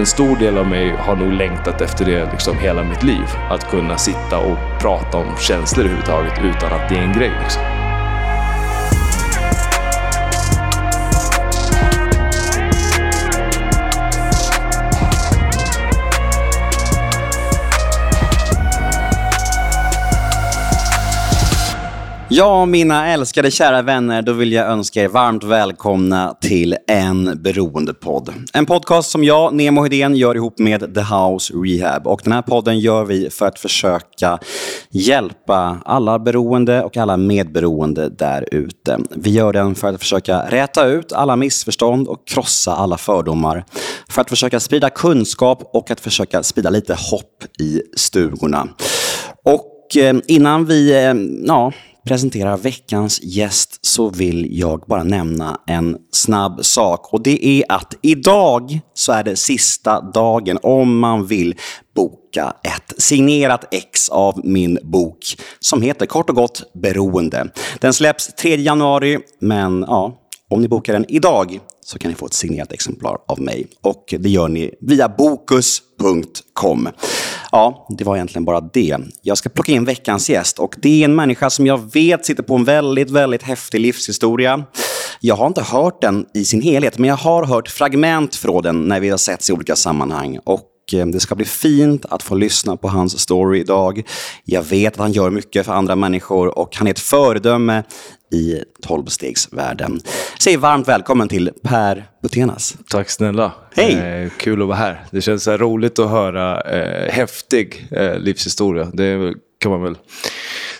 en stor del av mig har nog längtat efter det liksom hela mitt liv. Att kunna sitta och prata om känslor överhuvudtaget utan att det är en grej. Liksom. Ja, mina älskade kära vänner, då vill jag önska er varmt välkomna till En beroendepodd. En podcast som jag, Nemo Hedén, gör ihop med The House Rehab. Och den här podden gör vi för att försöka hjälpa alla beroende och alla medberoende där ute. Vi gör den för att försöka räta ut alla missförstånd och krossa alla fördomar. För att försöka sprida kunskap och att försöka sprida lite hopp i stugorna. Och eh, innan vi, eh, ja, presenterar veckans gäst så vill jag bara nämna en snabb sak. Och det är att idag så är det sista dagen om man vill boka ett signerat ex av min bok som heter kort och gott Beroende. Den släpps 3 januari, men ja, om ni bokar den idag så kan ni få ett signerat exemplar av mig. Och det gör ni via bokus.com. Ja, det var egentligen bara det. Jag ska plocka in veckans gäst och det är en människa som jag vet sitter på en väldigt, väldigt häftig livshistoria. Jag har inte hört den i sin helhet, men jag har hört fragment från den när vi har setts i olika sammanhang. Och eh, det ska bli fint att få lyssna på hans story idag. Jag vet att han gör mycket för andra människor och han är ett föredöme i tolvstegsvärlden. Säg varmt välkommen till Per Butenas. Tack snälla. Hej! Eh, kul att vara här. Det känns så roligt att höra eh, häftig eh, livshistoria. Det kan man väl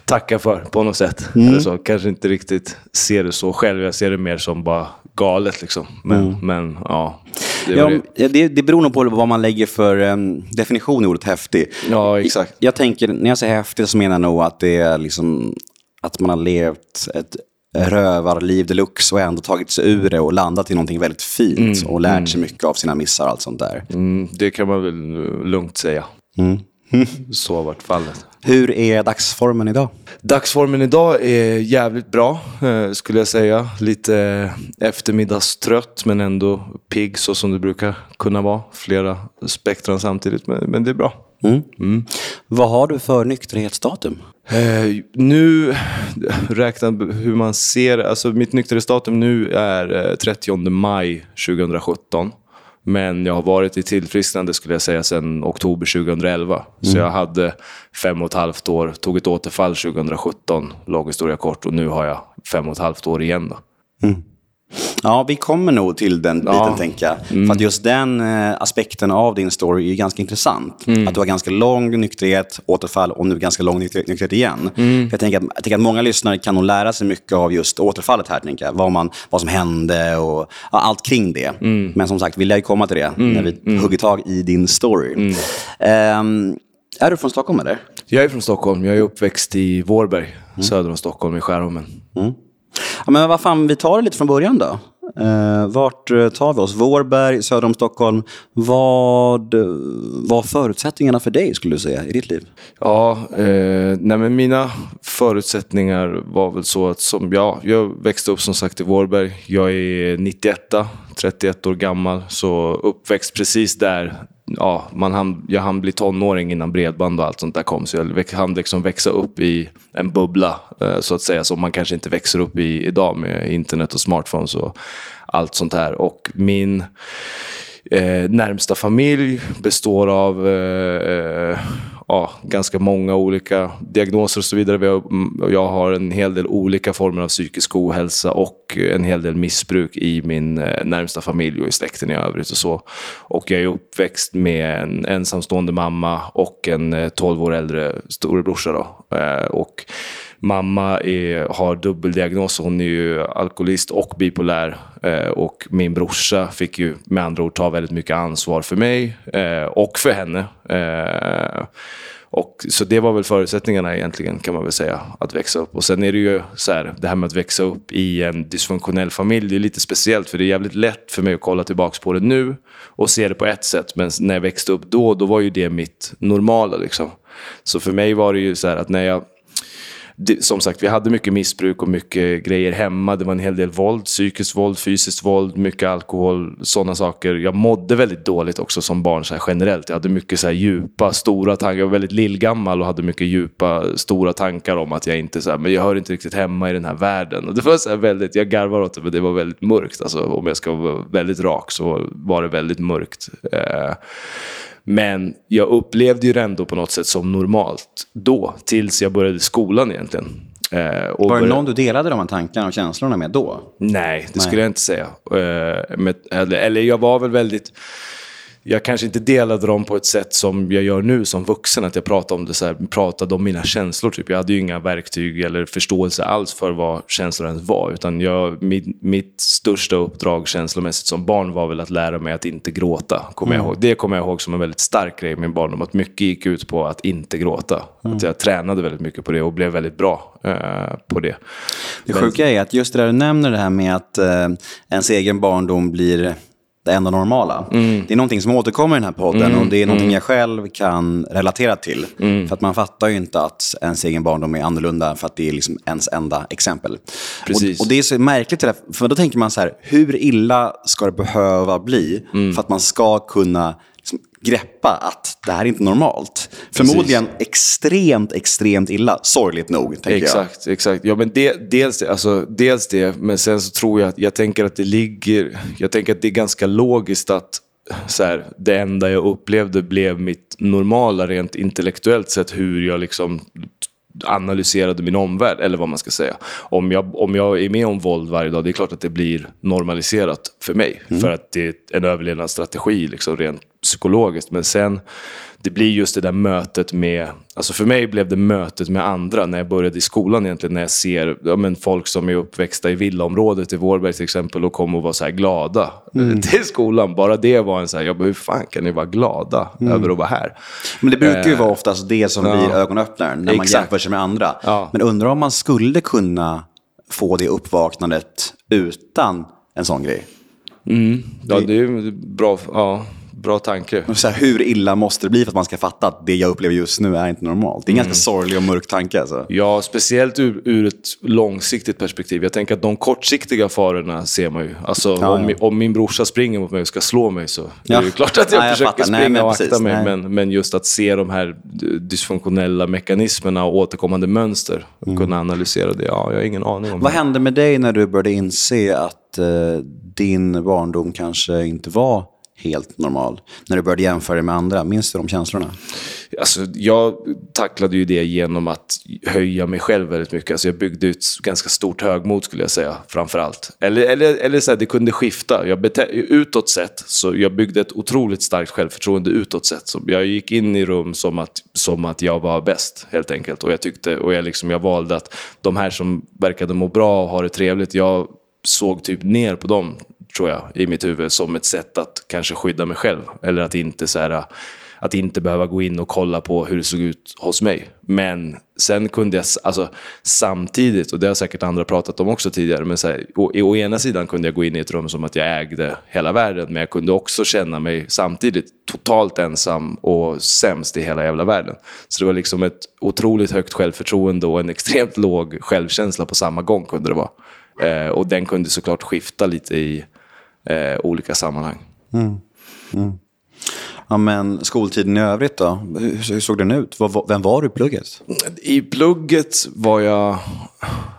tacka för på något sätt. Mm. Eller så. Kanske inte riktigt ser det så själv. Jag ser det mer som bara galet. Liksom. Men, mm. men ja. Det, ja, det. Det, beror nog på vad man lägger för um, definition i ordet häftig. Ja, exakt. Jag, jag tänker, när jag säger häftig så menar jag nog att det är liksom att man har levt ett rövarliv deluxe och ändå tagit sig ur det och landat i någonting väldigt fint mm, och lärt mm. sig mycket av sina missar och allt sånt där. Mm, det kan man väl lugnt säga. Mm. Så har varit fallet. Hur är dagsformen idag? Dagsformen idag är jävligt bra, eh, skulle jag säga. Lite eftermiddagstrött, men ändå pigg så som det brukar kunna vara. Flera spektran samtidigt, men det är bra. Mm. Mm. Vad har du för nykterhetsdatum? Eh, nu, räknat hur man ser alltså mitt nykterhetsdatum nu är 30 eh, maj 2017. Men jag har varit i tillfrisknande skulle jag säga sedan oktober 2011. Mm. Så jag hade fem och ett halvt år, tog ett återfall 2017, lång historia kort, och nu har jag fem och ett halvt år igen. Då. Mm. Ja, vi kommer nog till den biten, ja. tänker jag. Mm. För att just den eh, aspekten av din story är ganska intressant. Mm. Att du har ganska lång nykterhet, återfall och nu ganska lång nykterhet igen. Mm. jag, tänker att, jag tänker att många lyssnare kan nog lära sig mycket av just återfallet här, tänker jag. Vad, man, vad som hände och ja, allt kring det. Mm. Men som sagt, vi lär ju komma till det mm. när vi mm. hugger tag i din story. Um, är du från Stockholm eller? Jag är från Stockholm. Jag är uppväxt i Vårberg, söder om Stockholm, i Skärholmen. Ja, men vad fan, vi tar det lite från början då. Eh, vart eh, tar vi oss? Vårberg, söder om Stockholm. Vad eh, var förutsättningarna för dig, skulle du säga, i ditt liv? Ja, eh, nej men mina förutsättningar var väl så att som jag, jag växte upp som sagt i Vårberg. Jag är 91, 31 år gammal, så uppväxt precis där ja, man hann, jag hann bli tonåring innan bredband och allt sånt där kom. Så jag hann liksom växa upp i en bubbla, eh, så att säga, som man kanske inte växer upp i idag med internet och smartphones och allt sånt här. Och min eh, närmsta familj består av eh, eh ja, ganska många olika diagnoser och så vidare. Jag har en hel del olika former av psykisk ohälsa och en hel del missbruk i min eh, närmsta familj och i släkten i övrigt. Och så. Och jag är uppväxt med en ensamstående mamma och en eh, 12 år äldre storebrorsa. Då. Eh, och Mamma är, har dubbeldiagnos, hon är ju alkoholist och bipolär. Eh, och min brorsa fick ju med andra ord ta väldigt mycket ansvar för mig eh, och för henne. Eh, och, så det var väl förutsättningarna egentligen kan man väl säga, att växa upp. Och sen är det ju så här, det här med att växa upp i en dysfunktionell familj, det är lite speciellt för det är jävligt lätt för mig att kolla tillbaka på det nu och se det på ett sätt. Men när jag växte upp då, då var ju det mitt normala liksom. Så för mig var det ju så här att när jag det, som sagt, vi hade mycket missbruk och mycket grejer hemma. Det var en hel del våld, psykiskt våld, fysiskt våld, mycket alkohol, sådana saker. Jag mådde väldigt dåligt också som barn så här, generellt. Jag hade mycket så här, djupa, stora tankar. Jag var väldigt lillgammal och hade mycket djupa, stora tankar om att jag inte, så här, men jag hör inte riktigt hemma i den här världen. Och det var så här, väldigt, jag garvar åt det, men det var väldigt mörkt. Alltså, om jag ska vara väldigt rak så var det väldigt mörkt. Eh, men jag upplevde ju det ändå på något sätt som normalt då, tills jag började skolan egentligen. Eh, var det någon du delade de här tankarna och känslorna med då? Nej, det Nej. skulle jag inte säga. Eh, eller jag var väl väldigt jag kanske inte delade dem på ett sätt som jag gör nu som vuxen. Att jag pratade om det så här, pratade om mina känslor. Typ. Jag hade ju inga verktyg eller förståelse alls för vad känslor ens var. Utan jag, mitt, mitt största uppdrag känslomässigt som barn var väl att lära mig att inte gråta. Kommer mm. jag ihåg. Det kommer jag ihåg som en väldigt stark grej i min barndom. Att mycket gick ut på att inte gråta. Mm. Att jag tränade väldigt mycket på det och blev väldigt bra eh, på det. Det sjuka är att just det där du nämner det här med att eh, ens egen barndom blir det enda normala. Mm. Det är någonting som återkommer i den här podden mm. och det är någonting mm. jag själv kan relatera till. Mm. För att man fattar ju inte att ens egen barndom är annorlunda för att det är liksom ens enda exempel. Precis. Och, och det är så märkligt, för då tänker man så här, hur illa ska det behöva bli mm. för att man ska kunna greppa att det här är inte normalt. Förmodligen Precis. extremt, extremt illa, sorgligt nog. Tänker exakt, jag. exakt. Ja, men det, dels, det, alltså, dels det, men sen så tror jag att jag tänker att det ligger, jag tänker att det är ganska logiskt att så här, det enda jag upplevde blev mitt normala rent intellektuellt sett hur jag liksom analyserade min omvärld, eller vad man ska säga. Om jag, om jag är med om våld varje dag, det är klart att det blir normaliserat för mig. Mm. För att det är en överlevnadsstrategi, liksom, rent psykologiskt. Men sen det blir just det där mötet med, alltså för mig blev det mötet med andra när jag började i skolan egentligen, när jag ser ja, men folk som är uppväxta i villaområdet i Vårberg till exempel och kommer och var så här glada mm. till skolan. Bara det var en så här, jag bara, hur fan kan ni vara glada mm. över att vara här? Men det brukar ju eh, vara oftast det som ja. blir ögonöppnaren, när man Exakt. jämför sig med andra. Ja. Men undrar om man skulle kunna få det uppvaknandet utan en sån grej? Mm. Ja, det är bra. Ja bra tanke. Så här, hur illa måste det bli för att man ska fatta att det jag upplever just nu är inte normalt? Det är en mm. ganska sorglig och mörk tanke. Alltså. Ja, speciellt ur, ur, ett långsiktigt perspektiv. Jag tänker att de kortsiktiga farorna ser man ju. Alltså, ja, om, ja. om, min brorsa springer mot mig och ska slå mig så ja. är det klart att jag Nej, försöker jag springa Nej, och akta precis. mig. Men, men, just att se de här dysfunktionella mekanismerna och återkommande mönster och mm. kunna analysera det. Ja, jag har ingen aning om Vad det. hände med dig när du började inse att eh, din barndom kanske inte var helt normal? När du började jämföra dig med andra, minns du de känslorna? Alltså, jag tacklade ju det genom att höja mig själv väldigt mycket. Alltså, jag byggde ut ganska stort högmod skulle jag säga, framför allt. Eller, eller, eller så här, det kunde skifta. Jag bete- utåt sett, så jag byggde ett otroligt starkt självförtroende utåt sett. Så jag gick in i rum som att, som att jag var bäst, helt enkelt. Och jag, tyckte, och jag, liksom, jag valde att de här som verkade må bra och ha det trevligt, jag såg typ ner på dem tror jag, i mitt huvud som ett sätt att kanske skydda mig själv. Eller att inte, så här, att inte behöva gå in och kolla på hur det såg ut hos mig. Men sen kunde jag, alltså samtidigt, och det har säkert andra pratat om också tidigare, men så här, å, å, ena sidan kunde jag gå in i ett rum som att jag ägde hela världen, men jag kunde också känna mig samtidigt totalt ensam och sämst i hela jävla världen. Så det var liksom ett otroligt högt självförtroende och en extremt låg självkänsla på samma gång kunde det vara. Eh, och den kunde såklart skifta lite i eh, olika sammanhang. Mm. Mm. Ja, men skoltiden i övrigt då? Hur, såg den ut? Vem var du i plugget? I plugget var jag,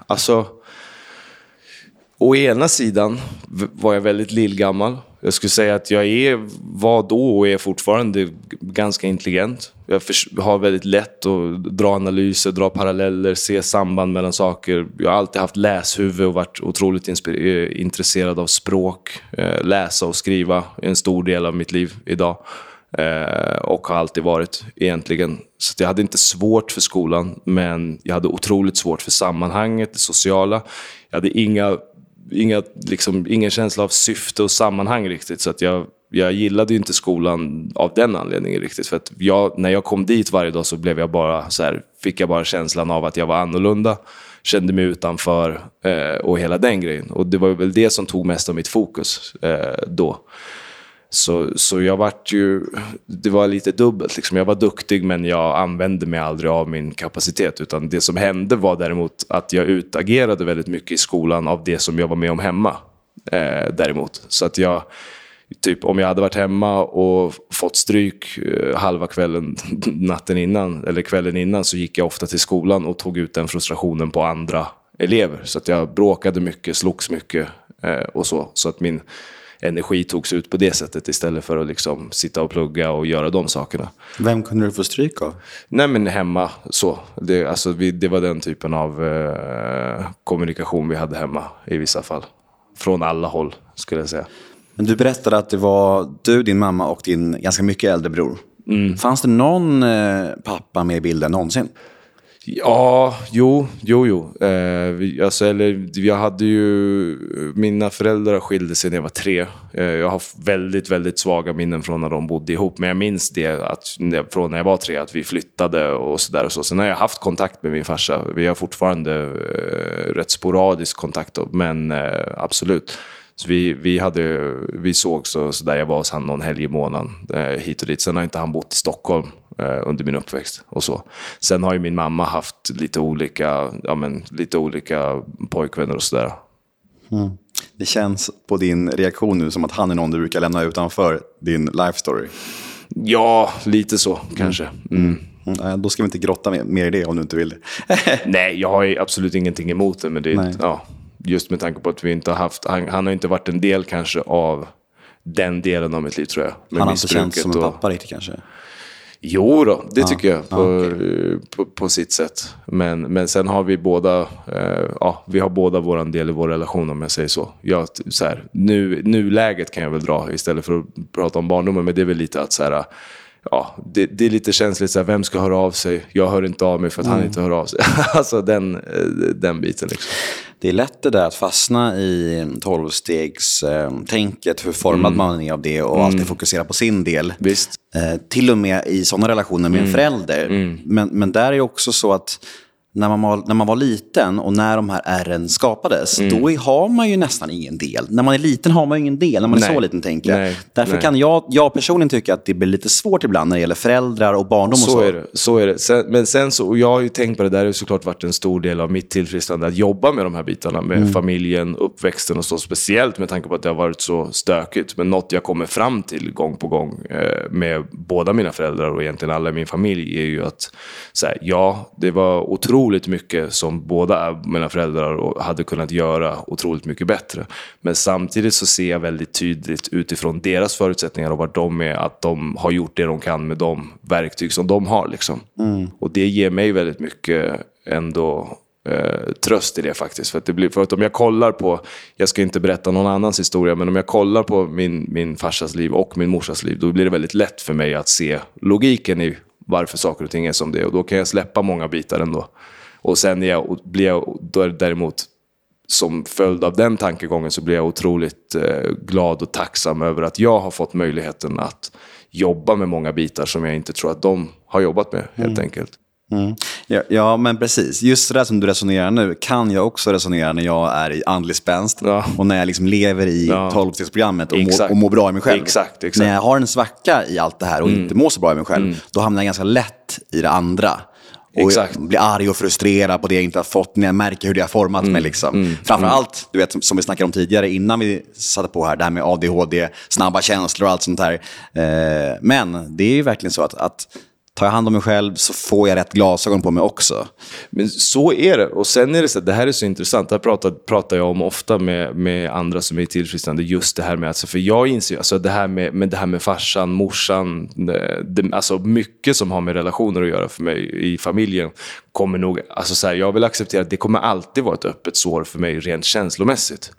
alltså, å ena sidan var jag väldigt lillgammal. Jag skulle säga att jag är, var då och är fortfarande ganska intelligent. Jag har väldigt lätt att dra analyser, dra paralleller, se samband mellan saker. Jag har alltid haft läshuvud och varit otroligt eh, intresserad av språk. Eh, läsa och skriva är en stor del av mitt liv idag. Eh, och har alltid varit egentligen. Så jag hade inte svårt för skolan, men jag hade otroligt svårt för sammanhanget, det sociala. Jag hade inga inga, liksom, ingen känsla av syfte och sammanhang riktigt. Så att jag, jag gillade inte skolan av den anledningen riktigt. För att jag, när jag kom dit varje dag så blev jag bara så här, fick jag bara känslan av att jag var annorlunda. Kände mig utanför eh, och hela den grejen. Och det var väl det som tog mest av mitt fokus eh, då. Så, så jag vart ju, det var lite dubbelt. Liksom. Jag var duktig men jag använde mig aldrig av min kapacitet. Utan det som hände var däremot att jag utagerade väldigt mycket i skolan av det som jag var med om hemma. Eh, däremot. Så att jag, typ om jag hade varit hemma och fått stryk eh, halva kvällen, natten innan, eller kvällen innan, så gick jag ofta till skolan och tog ut den frustrationen på andra elever. Så att jag bråkade mycket, slogs mycket eh, och så. Så att min energi togs ut på det sättet istället för att liksom sitta och plugga och göra de sakerna. Vem kunde du få stryk av? Nej men hemma så. Det, alltså, vi, det var den typen av eh, kommunikation vi hade hemma i vissa fall. Från alla håll skulle jag säga. Men du berättade att det var du, din mamma och din ganska mycket äldre bror. Mm. Fanns det någon eh, pappa med i bilden någonsin? Ja, jo, jo, jo. Eh, vi, alltså, eller, jag hade ju... Mina föräldrar skilde sig när jag var tre. Eh, jag har väldigt, väldigt svaga minnen från när de bodde ihop. Men jag minns det att, från när jag var tre, att vi flyttade och sådär. Så. Sen har jag haft kontakt med min farsa. Vi har fortfarande eh, rätt sporadisk kontakt, men eh, absolut. Så vi, vi, hade, vi sågs så, så där jag var hos honom någon helg i månaden, eh, hit och dit. Sen har inte han bott i Stockholm under min uppväxt. och så. Sen har ju min mamma haft lite olika, ja, men, lite olika pojkvänner och sådär. Mm. Det känns på din reaktion nu som att han är någon du brukar lämna utanför din life story. Ja, lite så kanske. Mm. Mm. Då ska vi inte grotta mer i det om du inte vill det. Nej, jag har absolut ingenting emot det. Men det, ja, just med tanke på att vi inte har haft, han, han har inte varit en del kanske av den delen av mitt liv tror jag. han har inte känts som en pappa riktigt kanske? Jo då, det tycker jag på, okay. på, på, sitt sätt. Men, men sen har vi båda, eh, ja, vi har båda våran del i vår relation om jag säger så. Jag, så här, nu, nuläget kan jag väl dra istället för att prata om barndomen, men det är väl lite att så här, ja, det, det, är lite känsligt, så här, vem ska höra av sig? Jag hör inte av mig för att mm. han inte hör av sig. alltså den, eh, den biten. Liksom. Det är lätt det där att fastna i tolvstegstänket, hur formad mm. man är av det och mm. alltid fokusera på sin del. Visst. Eh, till och med i sådana relationer med en mm. förälder. Mm. Men, men där är det också så att när man, var, när man var liten och när de här ärren skapades, mm. då har man ju nästan ingen del. När man är liten har man ingen del, när man nej. är så liten tänker jag. Nej. Därför nej. kan jag, jag personligen tycka att det blir lite svårt ibland när det gäller föräldrar och barndom så. och så. Är det, så är det. Sen, men sen så, och jag har ju tänkt på det, där det har såklart varit en stor del av mitt tillfrisknande att jobba med de här bitarna, med mm. familjen, uppväxten och så. Speciellt med tanke på att det har varit så stökigt. Men något jag kommer fram till gång på gång eh, med båda mina föräldrar och egentligen alla i min familj är ju att så här, ja, det var otroligt mycket som båda mina föräldrar hade kunnat göra otroligt mycket bättre. Men samtidigt så ser jag väldigt tydligt utifrån deras förutsättningar och var de är, att de har gjort det de kan med de verktyg som de har. Liksom. Mm. Och det ger mig väldigt mycket ändå eh, tröst i det faktiskt. För att, det blir, för att om jag kollar på, jag ska inte berätta någon annans historia, men om jag kollar på min, min farsas liv och min morsas liv, då blir det väldigt lätt för mig att se logiken i varför saker och ting är som det är. Och då kan jag släppa många bitar ändå. Och sen är jag, blir jag däremot, som följd av den tankegången, så blir jag otroligt eh, glad och tacksam över att jag har fått möjligheten att jobba med många bitar som jag inte tror att de har jobbat med, helt mm. enkelt. Mm. Ja, ja, men precis. Just det där som du resonerar nu kan jag också resonera när jag är i andlig spänst ja. och när jag liksom lever i ja. 12 och, må, och mår bra i mig själv. Exakt, exakt. När jag har en svacka i allt det här och mm. inte mår så bra i mig själv, mm. då hamnar jag ganska lätt i det andra. Och Exakt. blir arg och frustrerad på det jag inte har fått när jag märker hur det har format mm. mig. Liksom. Mm. Framförallt, du vet, som vi snackade om tidigare innan vi satte på här, det här med ADHD, snabba känslor och allt sånt här. Eh, men det är ju verkligen så att, att tar jag hand om mig själv så får jag rätt glasögon på mig också. Men så är det. Och sen är det så det här är så intressant. Det här pratar, pratar jag om ofta med, med andra som är tillfrisknande. Just det här med, alltså, för jag inser alltså det här med, med det här med farsan, morsan, det, alltså mycket som har med relationer att göra för mig i familjen kommer nog, alltså så här, jag vill acceptera att det kommer alltid vara ett öppet sår för mig rent känslomässigt.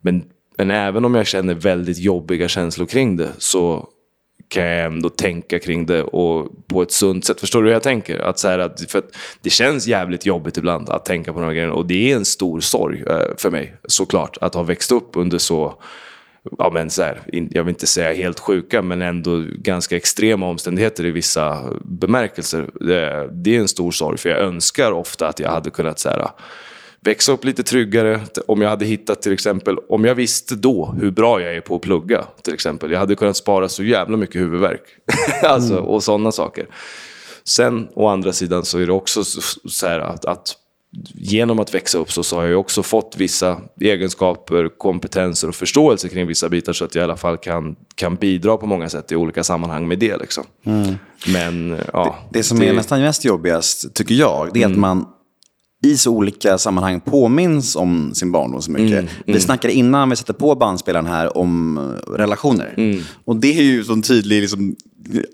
Men, men även om jag känner väldigt jobbiga känslor kring det så kan jag ändå tänka kring det och på ett sunt sätt. Förstår du hur jag tänker? Att så att, för att det känns jävligt jobbigt ibland att tänka på de här grejerna och det är en stor sorg eh, för mig såklart att ha växt upp under så ja, men så här, jag vill inte säga helt sjuka, men ändå ganska extrema omständigheter i vissa bemärkelser. Det, det är en stor sorg, för jag önskar ofta att jag hade kunnat så här, växa upp lite tryggare. Om jag hade hittat till exempel, om jag visste då hur bra jag är på att plugga till exempel. Jag hade kunnat spara så jävla mycket huvudvärk. alltså, mm. Och sådana saker. Sen å andra sidan så är det också så här att, att genom att växa upp så, så har jag också fått vissa egenskaper, kompetenser och förståelse kring vissa bitar så att jag i alla fall kan, kan bidra på många sätt i olika sammanhang med det. Liksom. Mm. Men, ja, det, det som det... är nästan mest jobbigast, tycker jag, det är mm. att man i så olika sammanhang påminns om sin barndom så mycket. Mm, mm. Vi snackade innan vi satte på bandspelaren här om relationer. Mm. Och det är ju en tydlig liksom,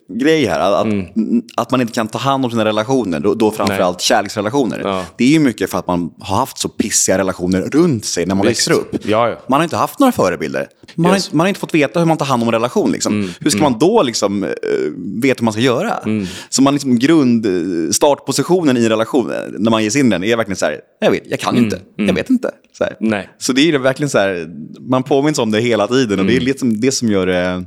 grej här. Att, mm. att man inte kan ta hand om sina relationer, då, då framförallt kärleksrelationer. Ja. Det är ju mycket för att man har haft så pissiga relationer runt sig när man Visst. växer upp. Ja, ja. Man har inte haft några förebilder. Man, yes. har, man har inte fått veta hur man tar hand om en relation. Liksom. Mm. Hur ska mm. man då liksom, uh, veta hur man ska göra? Mm. Så man liksom, grund, startpositionen i relationen, när man ger sig in den, är verkligen så här, jag vet, jag kan mm. inte, jag vet inte. Så, så det är verkligen så här, man påminns om det hela tiden och det är liksom det som gör det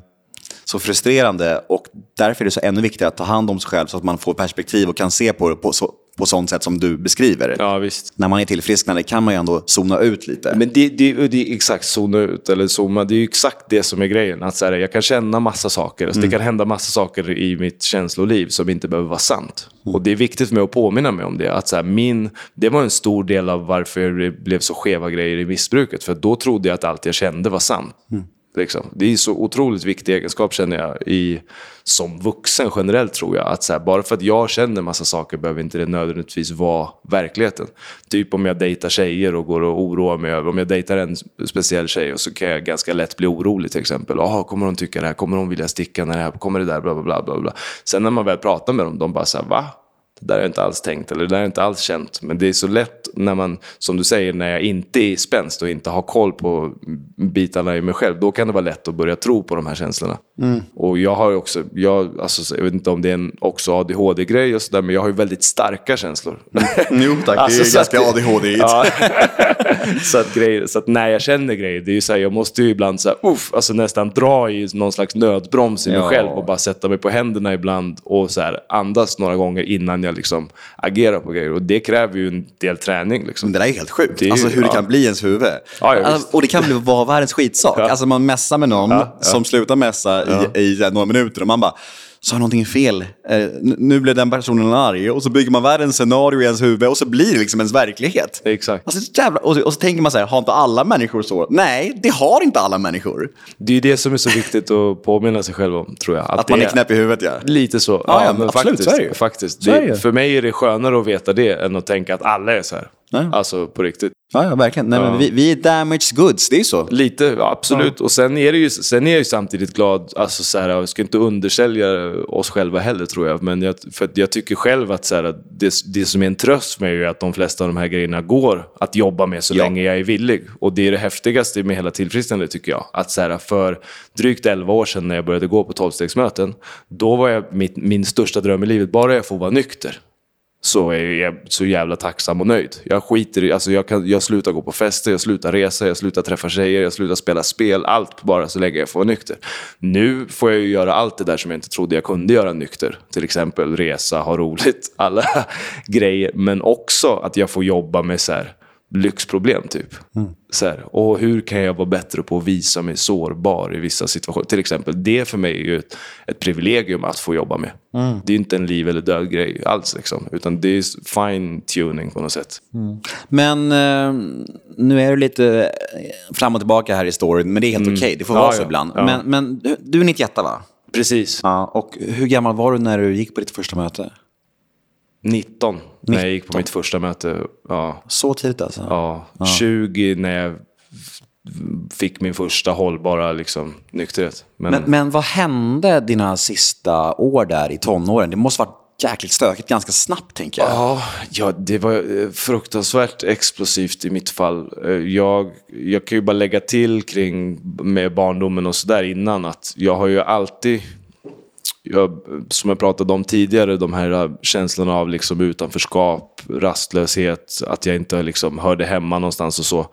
så frustrerande och därför är det så ännu viktigare att ta hand om sig själv så att man får perspektiv och kan se på det på, så, på sånt sätt som du beskriver. Ja, visst. När man är tillfrisknande kan man ju ändå zona ut lite. Men det, det, det är exakt zona ut eller zooma, det är ju exakt det som är grejen. Att så här, jag kan känna massa saker, alltså, mm. det kan hända massa saker i mitt känsloliv som inte behöver vara sant. Mm. Och det är viktigt för mig att påminna mig om det. Att så här, min, det var en stor del av varför det blev så skeva grejer i missbruket. För då trodde jag att allt jag kände var sant. Mm. Liksom. Det är så otroligt viktig egenskap känner jag i, som vuxen generellt tror jag. Att så här, bara för att jag känner massa saker behöver inte det nödvändigtvis vara verkligheten. Typ om jag dejtar tjejer och går och oroar mig över, om jag dejtar en speciell tjej och så kan jag ganska lätt bli orolig till exempel. Aha, kommer hon tycka det här? Kommer hon vilja sticka när det här? Kommer det där? Bla, bla, bla, bla. Sen när man väl pratar med dem, de bara så här, va? Det där har jag inte alls tänkt eller det där har jag inte alls känt. Men det är så lätt när man, som du säger, när jag inte är spänst och inte har koll på bitarna i mig själv. Då kan det vara lätt att börja tro på de här känslorna. Mm. Och jag har också, jag, alltså, jag vet inte om det är en också ADHD-grej och sådär, men jag har ju väldigt starka känslor. Mm. Jo tack, alltså, det är ganska ADHD ja. så, att grejer, så att när jag känner grejer, det är ju så här, jag måste ju ibland så här, uff, alltså nästan dra i någon slags nödbroms i mig ja. själv och bara sätta mig på händerna ibland och så här, andas några gånger innan jag liksom agerar på grejer. Och det kräver ju en del träning. Liksom. Det där är helt sjukt. Är, alltså hur ja. det kan bli ens huvud. Ja, alltså, och det kan bli vara världens skitsak. Alltså man mässar med någon som slutar mässa i, i, i några minuter och man bara har någonting fel. Eh, nu blir den personen arg och så bygger man världens scenario i ens huvud och så blir det liksom ens verklighet. Exakt. Alltså, jävla, och, så, och så tänker man så här, har inte alla människor så? Nej, det har inte alla människor. Det är det som är så viktigt att påminna sig själv om, tror jag. Att, att man är knäpp i huvudet, ja. Lite så. Ja, ja, men absolut, faktiskt, så är det faktiskt. Det, För mig är det skönare att veta det än att tänka att alla är så här. Nej. Alltså på riktigt. Ja, ja verkligen. Nej, ja. Men vi, vi är damaged goods, det är ju så. Lite, absolut. Ja. Och sen är, det ju, sen är jag ju samtidigt glad, alltså så här, jag ska inte undersälja oss själva heller tror jag. Men jag, för jag tycker själv att så här, det, det som är en tröst för mig är att de flesta av de här grejerna går att jobba med så ja. länge jag är villig. Och det är det häftigaste med hela tillfrisknande tycker jag. Att så här, för drygt 11 år sedan när jag började gå på tolvstegsmöten, då var jag mitt, min största dröm i livet, bara jag får vara nykter så är jag så jävla tacksam och nöjd. Jag skiter i, alltså jag, kan, jag slutar gå på fester, jag slutar resa, jag slutar träffa tjejer, jag slutar spela spel. Allt bara så länge jag får vara nykter. Nu får jag ju göra allt det där som jag inte trodde jag kunde göra nykter. Till exempel resa, ha roligt, alla grejer. Men också att jag får jobba med så här, lyxproblem typ. Mm. Så här, och hur kan jag vara bättre på att visa mig sårbar i vissa situationer? Till exempel, det för mig är ju ett, ett privilegium att få jobba med. Mm. Det är inte en liv eller död grej alls. Liksom, utan det är fine tuning på något sätt. Mm. Men eh, nu är du lite fram och tillbaka här i storyn, men det är helt mm. okej. Okay. Det får ja, vara så ja, ibland. Ja. Men, men du, du är 91 va? Precis. Ja, och hur gammal var du när du gick på ditt första möte? 19, 19. när jag gick på mitt första möte. Ja. Så tidigt alltså? Ja, ja. 20 när jag fick min första hållbara liksom, nykterhet. Men... Men, men vad hände dina sista år där i tonåren? Det måste varit jäkligt stökigt ganska snabbt, tänker jag. Ja, ja, det var eh, fruktansvärt explosivt i mitt fall. Eh, jag, jag kan ju bara lägga till kring med barndomen och sådär innan att jag har ju alltid jag, som jag pratade om tidigare, de här känslorna av liksom utanförskap, rastlöshet, att jag inte liksom hörde hemma någonstans och så.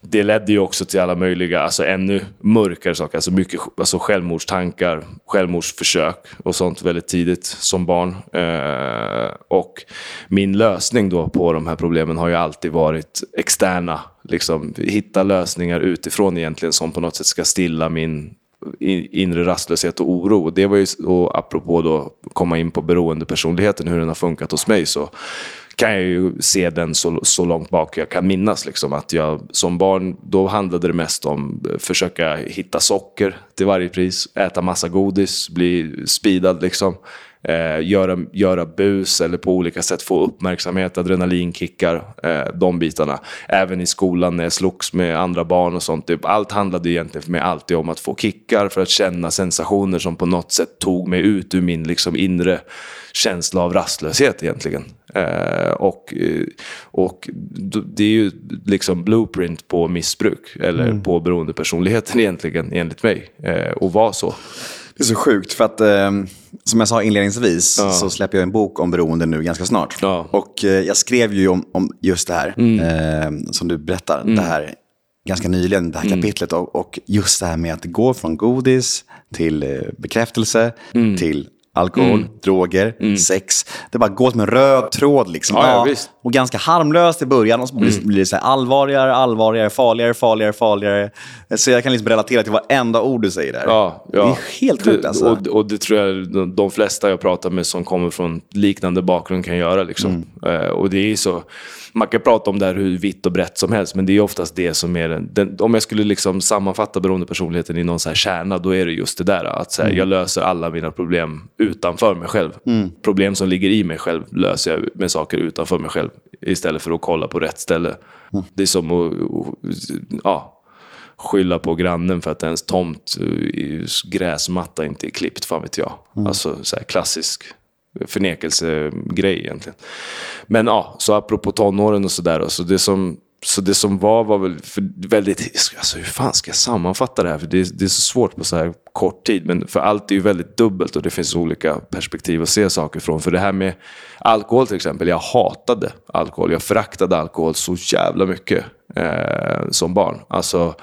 det ledde ju också till alla möjliga, alltså ännu mörkare saker. Alltså mycket alltså självmordstankar, självmordsförsök och sånt väldigt tidigt som barn. Eh, och min lösning då på de här problemen har ju alltid varit externa. Liksom, hitta lösningar utifrån egentligen som på något sätt ska stilla min inre rastlöshet och oro. Och det var ju, och apropå då komma in på beroendepersonligheten, hur den har funkat hos mig, så kan jag ju se den så, så långt bak jag kan minnas. Liksom, att jag som barn, då handlade det mest om att försöka hitta socker till varje pris, äta massa godis, bli speedad liksom eh, göra, göra bus eller på olika sätt få uppmärksamhet, adrenalinkickar, eh, de bitarna. Även i skolan när jag slogs med andra barn och sånt. Typ, allt handlade egentligen för mig alltid om att få kickar, för att känna sensationer som på något sätt tog mig ut ur min liksom, inre känsla av rastlöshet egentligen. Eh, och, eh, och det är ju liksom blueprint på missbruk, eller mm. på beroendepersonligheten egentligen, enligt mig. Eh, och var så. Det är så sjukt, för att eh, som jag sa inledningsvis ja. så släpper jag en bok om beroende nu ganska snart. Ja. Och eh, jag skrev ju om, om just det här, mm. eh, som du berättar, mm. det här ganska nyligen, det här mm. kapitlet. Och, och, just det här med att gå från godis till eh, bekräftelse, mm. till alkohol, mm. droger, mm. sex. Det bara går som en röd tråd. Liksom. Ja, ja, och ganska harmlöst i början och så blir, mm. blir det så allvarligare, allvarligare, farligare, farligare, farligare. Så jag kan liksom relatera till varenda ord du säger där. Ja, ja. Det är helt sjukt alltså. Och, och, det tror jag de flesta jag pratar med som kommer från liknande bakgrund kan göra. Liksom. Mm. Uh, och det är så man kan prata om det här hur vitt och brett som helst, men det är oftast det som är den, den om jag skulle liksom sammanfatta beroendepersonligheten i någon så här kärna, då är det just det där. Att så här, mm. jag löser alla mina problem utanför mig själv. Mm. Problem som ligger i mig själv löser jag med saker utanför mig själv, istället för att kolla på rätt ställe. Mm. Det är som att ja, skylla på grannen för att ens tomt, eh, gräsmatta inte är klippt, fan vet jag. Mm. Alltså så klassisk förnekelsegrej egentligen. Men ja, så apropå tonåren och sådär. Så det som, så det som var var väl väldigt, alltså hur fan ska jag sammanfatta det här? För det, det, är så svårt på så här kort tid. Men för allt är ju väldigt dubbelt och det finns olika perspektiv att se saker från. För det här med alkohol till exempel, jag hatade alkohol. Jag föraktade alkohol så jävla mycket eh, som barn. Alltså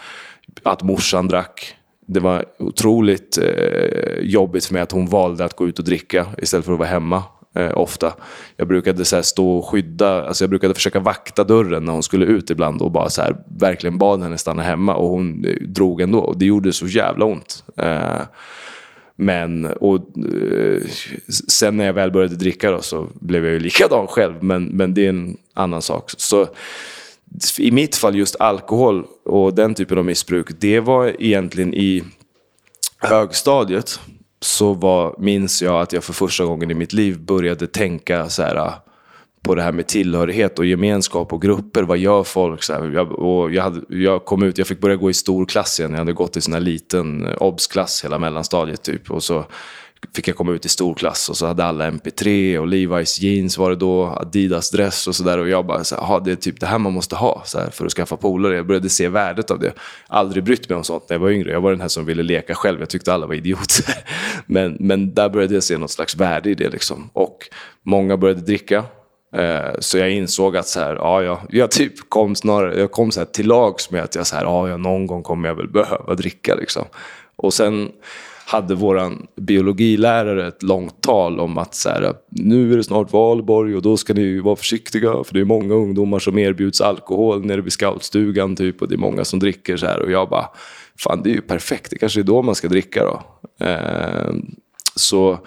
att morsan drack, det var otroligt eh, jobbigt för mig att hon valde att gå ut och dricka istället för att vara hemma eh, ofta. Jag brukade så här, stå och skydda, alltså jag brukade försöka vakta dörren när hon skulle ut ibland och bara så här, verkligen bad henne stanna hemma och hon eh, drog ändå. Och det gjorde så jävla ont. Eh, men och, eh, sen när jag väl började dricka då, så blev jag ju likadan själv, men, men det är en annan sak. Så i mitt fall just alkohol och den typen av missbruk, det var egentligen i högstadiet. Så var, minns jag att jag för första gången i mitt liv började tänka så här, ah, på det här med tillhörighet och gemenskap och grupper. Vad gör folk? Så här, jag, och jag, hade, jag kom ut, jag fick börja gå i stor klass igen. Jag hade gått i sån här liten eh, obs-klass hela mellanstadiet typ. Och så fick jag komma ut i storklass och så hade alla MP3 och Levi's jeans var det då, Adidas dress och sådär. Och jag bara, så här, det är typ det här man måste ha så här, för att skaffa polare. Jag började se värdet av det. Aldrig brytt mig om sånt när jag var yngre. Jag var den här som ville leka själv. Jag tyckte alla var idioter. Men, men där började jag se något slags värde i det. Liksom. Och många började dricka. Eh, så jag insåg att så här, ja, jag, jag typ kom, snarare, jag kom så här till lags med att jag så här, ja, någon gång kommer jag väl behöva dricka. Liksom. Och sen hade vår biologilärare ett långt tal om att så här, nu är det snart valborg och då ska ni vara försiktiga för det är många ungdomar som erbjuds alkohol nere vid scoutstugan typ och det är många som dricker så här och jag bara, fan det är ju perfekt, det kanske är då man ska dricka då. Eh, så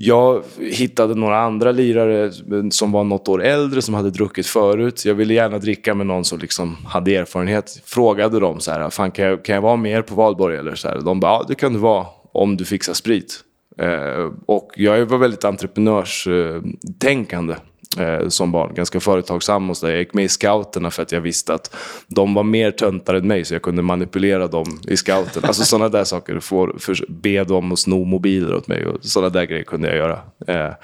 jag hittade några andra lirare som var något år äldre, som hade druckit förut. Jag ville gärna dricka med någon som liksom hade erfarenhet. Frågade dem så här, Fan, kan, jag, kan jag vara med er på valborg? Eller så här. De bara, ja det kan du vara om du fixar sprit. Eh, och jag var väldigt entreprenörstänkande eh, som barn. Ganska företagsam och sådär. Jag gick med i scouterna för att jag visste att de var mer töntar än mig så jag kunde manipulera dem i scouten. Alltså sådana där saker. Få, för, be dem att sno mobiler åt mig och sådana där grejer kunde jag göra. Eh,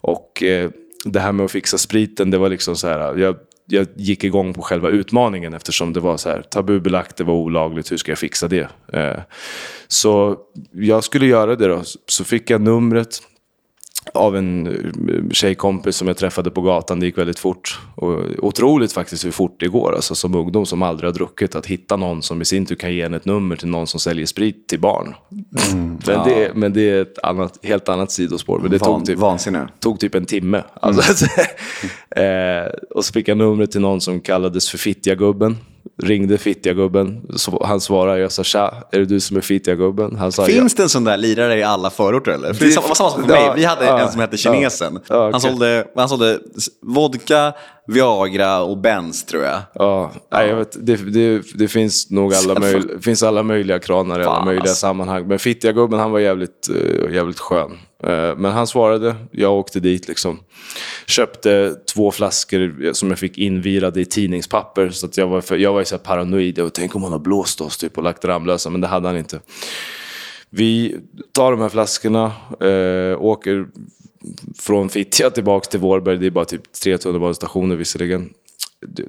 och eh, det här med att fixa spriten, det var liksom så här. Jag, jag gick igång på själva utmaningen eftersom det var så här tabubelagt, det var olagligt, hur ska jag fixa det? Eh, så jag skulle göra det då. Så fick jag numret av en eh, tjejkompis som jag träffade på gatan. Det gick väldigt fort. Och otroligt faktiskt hur fort det går, alltså som ungdom som aldrig har druckit. Att hitta någon som i sin tur kan ge en ett nummer till någon som säljer sprit till barn. Mm, men, ja. det, men det är ett annat, helt annat sidospår. Men det Van, tog, typ, vansinne. tog typ en timme. Alltså, mm. eh, och så fick jag numret till någon som kallades för Fittjagubben ringde Fittjagubben. Han svarade, jag sa tja, är det du som är Fittjagubben? Han sa, Finns ja. det en sån där lirare i alla förorter eller? För det var samma sak för mig. Vi hade ja, en som hette Kinesen. Ja, okay. han, sålde, han sålde vodka, Viagra och Benz tror jag. Ja, Nej, jag vet, det, det, det finns nog alla, möj, finns alla möjliga kranar i alla möjliga sammanhang. Men Fittjagubben han var jävligt, uh, jävligt skön. Eh, men han svarade, jag åkte dit liksom. Köpte två flaskor som jag fick invirade i tidningspapper. Så att jag var, för, jag var så paranoid. Och tänk om han har blåst oss typ, och lagt Ramlösa, men det hade han inte. Vi tar de här flaskorna, eh, åker från Fittja tillbaka till Vårberg, det är bara typ tre tunnelbanestationer visserligen.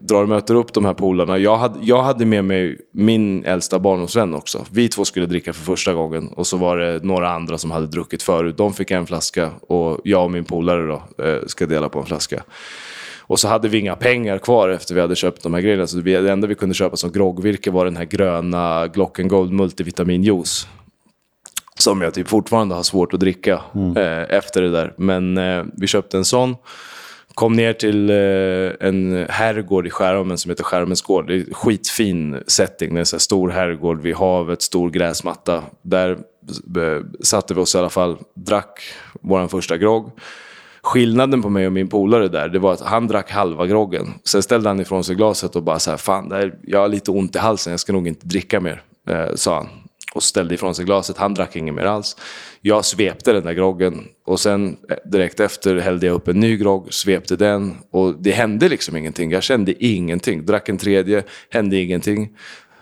Drar och möter upp de här polarna. Jag hade, jag hade med mig min äldsta barndomsvän också. Vi två skulle dricka för första gången och så var det några andra som hade druckit förut. De fick en flaska och jag och min polare då, eh, ska dela på en flaska. Och så hade vi inga pengar kvar efter vi hade köpt de här grejerna. Så det enda vi kunde köpa som groggvirke var den här gröna Glocken Gold multivitaminjuice. Som jag typ fortfarande har svårt att dricka mm. eh, efter det där. Men eh, vi köpte en sån. Kom ner till eh, en herrgård i Skärholmen som heter Skärholmens gård. Det är en skitfin setting. Det är en stor herrgård vid havet, stor gräsmatta. Där eh, satte vi oss i alla fall, drack vår första grogg. Skillnaden på mig och min polare där, det var att han drack halva groggen. Sen ställde han ifrån sig glaset och bara så här, fan, här, jag har lite ont i halsen, jag ska nog inte dricka mer, eh, sa han och ställde ifrån sig glaset. Han drack inget mer alls. Jag svepte den där groggen och sen eh, direkt efter hällde jag upp en ny grogg, svepte den och det hände liksom ingenting. Jag kände ingenting. Drack en tredje, hände ingenting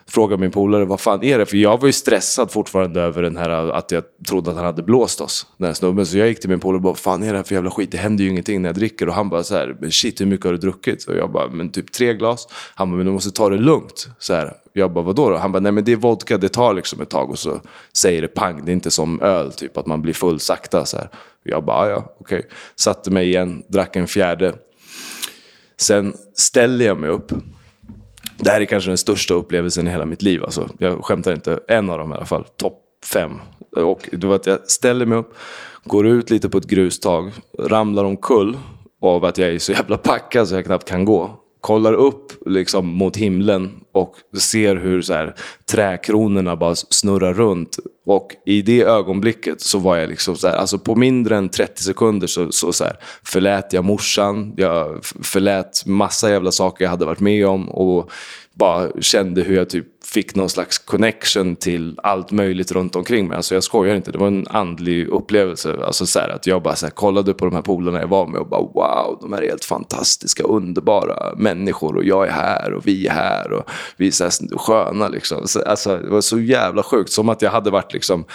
frågade min polare vad fan är det? För jag var ju stressad fortfarande över den här att jag trodde att han hade blåst oss, den här snubben. Så jag gick till min polare och bara, vad fan är det här för jävla skit? Det händer ju ingenting när jag dricker. Och han bara så här, shit hur mycket har du druckit? Och jag bara, men typ tre glas. Han bara, men du måste ta det lugnt. Så här. Jag bara, vadå då? Han bara, nej men det är vodka, det tar liksom ett tag och så säger det pang. Det är inte som öl, typ att man blir full sakta. Så här. Jag bara, ah, ja okej. Okay. Satte mig igen, drack en fjärde. Sen ställer jag mig upp det här är kanske den största upplevelsen i hela mitt liv. Alltså, jag skämtar inte. En av dem i alla fall. Topp fem. Och det var att jag ställer mig upp, går ut lite på ett grustag, ramlar omkull av att jag är så jävla packad så jag knappt kan gå kollar upp liksom mot himlen och ser hur så här, träkronorna bara snurrar runt. Och i det ögonblicket så var jag liksom så här, alltså på mindre än 30 sekunder så, så, så här, förlät jag morsan, jag förlät massa jävla saker jag hade varit med om och bara kände hur jag typ fick någon slags connection till allt möjligt runt omkring mig. Alltså jag skojar inte, det var en andlig upplevelse. Alltså så här, att jag bara så här, kollade på de här polarna jag var med och bara wow, de här är helt fantastiska, underbara människor och jag är här och vi är här och vi är så här sköna liksom. Alltså, det var så jävla sjukt, som att jag hade varit liksom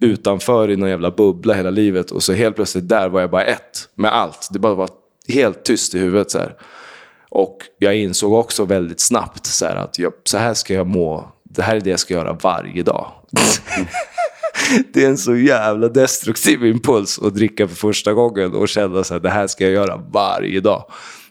utanför i någon jävla bubbla hela livet och så helt plötsligt där var jag bara ett med allt. Det bara var helt tyst i huvudet så här. Och jag insåg också väldigt snabbt så här, att jag, så här ska jag må. Det här är det jag ska göra varje dag. det är en så jävla destruktiv impuls att dricka för första gången och känna så här, det här ska jag göra varje dag.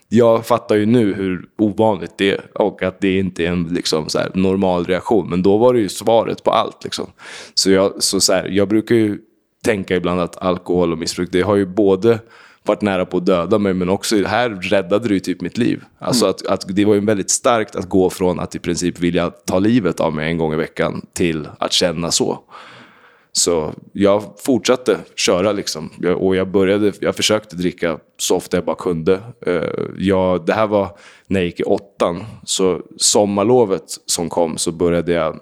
Jag fattar ju nu hur ovanligt det är och att det inte är en liksom, så här, normal reaktion. Men då var det ju svaret på allt. Liksom. Så, jag, så, så här, jag brukar ju tänka ibland att alkohol och missbruk, det har ju både varit nära på att döda mig, men också här räddade ju typ mitt liv. Alltså mm. att, att, det var ju väldigt starkt att gå från att i princip vilja ta livet av mig en gång i veckan till att känna så. Så jag fortsatte köra liksom. Och jag började, jag försökte dricka så ofta jag bara kunde. Eh, jag, det här var när jag gick i åttan. Så sommarlovet som kom så började jag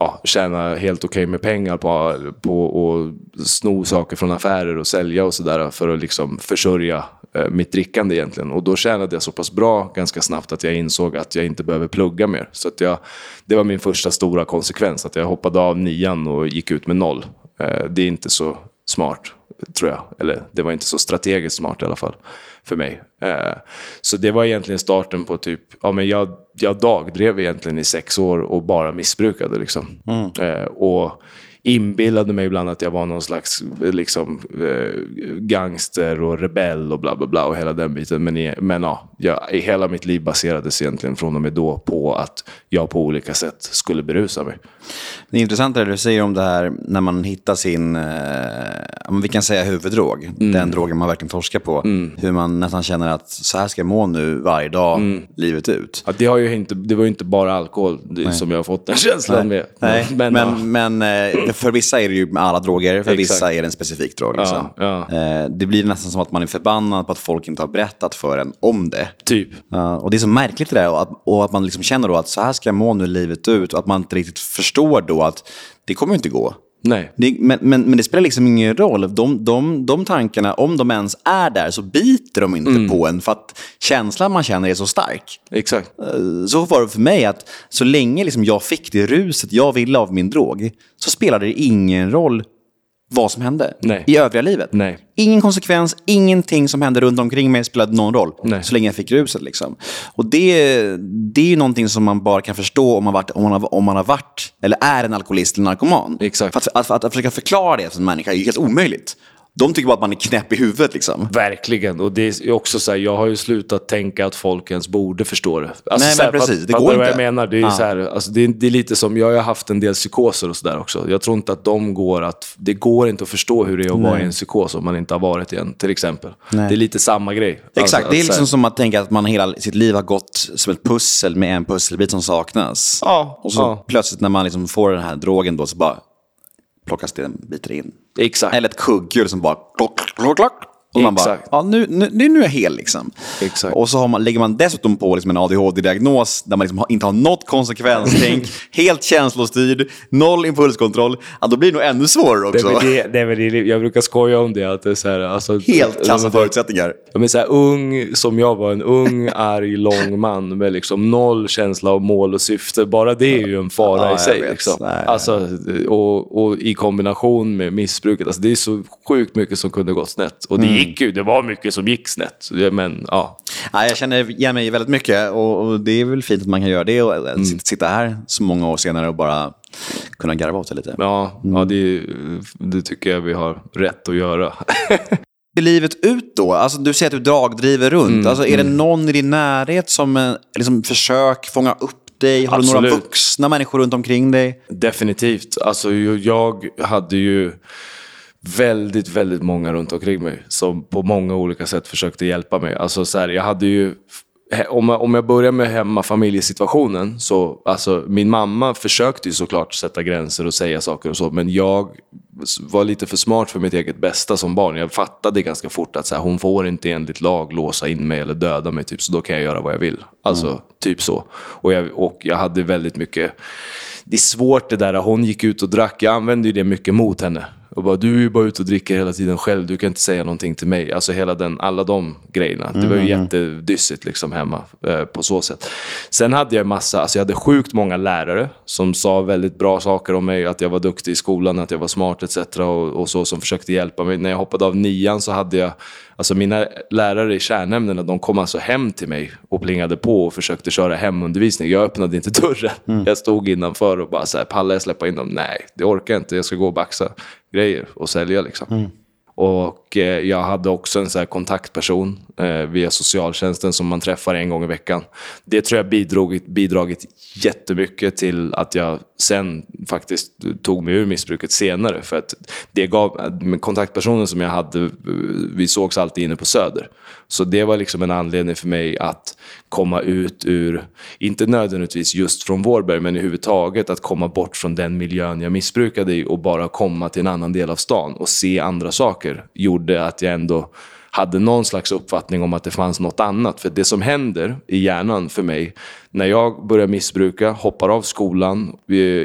ja, tjäna helt okej okay med pengar på, på att sno saker från affärer och sälja och sådär för att liksom försörja eh, mitt drickande egentligen. Och då tjänade jag så pass bra ganska snabbt att jag insåg att jag inte behöver plugga mer. Så att jag, det var min första stora konsekvens, att jag hoppade av nian och gick ut med noll. Eh, det är inte så smart, tror jag. Eller det var inte så strategiskt smart i alla fall för mig. Eh, så det var egentligen starten på typ, ja men jag, jag dagdrev egentligen i sex år och bara missbrukade liksom. Eh, och inbillade mig ibland att jag var någon slags liksom, eh, gangster och rebell och bla bla bla och hela den biten. Men, men ja, jag, hela mitt liv baserades egentligen från och med då på att jag på olika sätt skulle berusa mig. Det är intressant det du säger om det här när man hittar sin, eh, vi kan säga huvuddrog, mm. den drogen man verkligen forskar på. Mm. Hur man nästan känner att så här ska jag må nu varje dag, mm. livet ut. Ja, det, har ju inte, det var ju inte bara alkohol det, som jag har fått den känslan Nej. med. Nej. Men, men, ja. men, eh, för vissa är det ju med alla droger, för Exakt. vissa är det en specifik drog. Liksom. Ja. Eh, det blir nästan som att man är förbannad på att folk inte har berättat för en om det. Typ. och det är så märkligt det där, och att, och att man liksom känner då att så här ska jag må nu livet ut, och att man inte riktigt förstår då att det kommer inte gå. Nej. Det, men, men, men, det spelar liksom ingen roll. De, de, de tankarna, om de ens är där, så biter de inte mm. på en. För att känslan man känner är så stark. Exakt. Eh, så var det för mig. att Så länge liksom jag fick det ruset jag ville av min drog, så spelade det ingen roll vad som hände Nej. i övriga livet. Nej. Ingen konsekvens, ingenting som hände runt omkring mig spelade någon roll. Nej. Så länge jag fick ruset. Liksom. Och det, det är ju någonting som man bara kan förstå om man, varit, om, man har, om man har varit, eller är en alkoholist eller narkoman. Exakt. För att, att, att, att försöka förklara det för en människa är ju helt omöjligt. De tycker bara att man är knäpp i huvudet. Liksom. Verkligen. Och det är också så här, jag har ju slutat tänka att folk ens borde förstå det. Alltså, Nej, men här, precis. Det går inte. vad jag menar? Det är, ah. så här, alltså, det är, det, är, lite som, jag har haft en del psykoser och sådär också. Jag tror inte att de går att, det går inte att förstå hur det är att Nej. vara i en psykos om man inte har varit i en, till exempel. Nej. Det är lite samma grej. Exakt, alltså, det är liksom som att tänka att man hela sitt liv har gått som ett pussel med en pusselbit som saknas. Ja. Och så ja. plötsligt när man liksom får den här drogen då så bara plockas det bitar in. Exakt. Eller ett kugghjul som bara klock, klock, klock. Och man bara, ja, nu, nu, nu är jag hel liksom. Exakt. Och så har man, lägger man dessutom på liksom en ADHD-diagnos där man liksom inte har något konsekvenstänk, helt känslostyrd, noll impulskontroll. Ja, då blir det nog ännu svårare också. Det, det, det, det, jag brukar skoja om det. Att det är så här, alltså, helt kassa förutsättningar. Så här, ung som jag var, en ung, arg, lång man med liksom noll känsla av mål och syfte. Bara det är ju en fara ja, i sig. Liksom. Nej, alltså, och, och, i kombination med missbruket. Alltså, det är så sjukt mycket som kunde gått snett. Och det mm gick ju, det var mycket som gick snett. Men ja. ja jag känner igen mig väldigt mycket och, och, det är väl fint att man kan göra det och mm. sitta här så många år senare och bara kunna garva åt det lite. Ja, mm. ja det, det tycker jag vi har rätt att göra. livet ut då? Alltså, du säger att du dagdriver runt. Mm, alltså, är mm. det någon i din närhet som eh, liksom, försöker fånga upp dig? Har Absolut. du några vuxna människor runt omkring dig? Definitivt. Alltså, jag hade ju väldigt, väldigt många runt omkring mig som på många olika sätt försökte hjälpa mig. Alltså så här, jag hade ju om jag, om jag börjar med hemmafamiljesituationen, så alltså, min mamma försökte ju såklart sätta gränser och säga saker och så, men jag var lite för smart för mitt eget bästa som barn. Jag fattade ganska fort att så här, hon får inte enligt lag låsa in mig eller döda mig, typ, så då kan jag göra vad jag vill. Alltså, mm. typ så. Och jag, och jag hade väldigt mycket... Det är svårt det där, hon gick ut och drack, jag använde ju det mycket mot henne. Och bara, du är ju bara ute och dricker hela tiden själv, du kan inte säga någonting till mig. Alltså hela den, alla de grejerna. Det var ju mm. jättedyssigt liksom hemma eh, på så sätt. Sen hade jag massa, alltså jag hade sjukt många lärare som sa väldigt bra saker om mig. Att jag var duktig i skolan, att jag var smart etc. Och, och så som försökte hjälpa mig. När jag hoppade av nian så hade jag Alltså mina lärare i kärnämnena, de kom alltså hem till mig och plingade på och försökte köra hemundervisning. Jag öppnade inte dörren. Mm. Jag stod innanför och bara så här, pallar jag släppa in dem? Nej, det orkar jag inte. Jag ska gå och baxa grejer och sälja liksom. Mm. Och eh, jag hade också en så här kontaktperson eh, via socialtjänsten som man träffar en gång i veckan. Det tror jag bidragit, bidragit jättemycket till att jag sen faktiskt tog mig ur missbruket senare. För att det gav, kontaktpersonen som jag hade, eh, vi sågs alltid inne på Söder. Så det var liksom en anledning för mig att komma ut ur, inte nödvändigtvis just från Vårberg, men i huvud taget att komma bort från den miljön jag missbrukade i och bara komma till en annan del av stan och se andra saker gjorde att jag ändå hade någon slags uppfattning om att det fanns något annat. För det som händer i hjärnan för mig, när jag börjar missbruka, hoppar av skolan,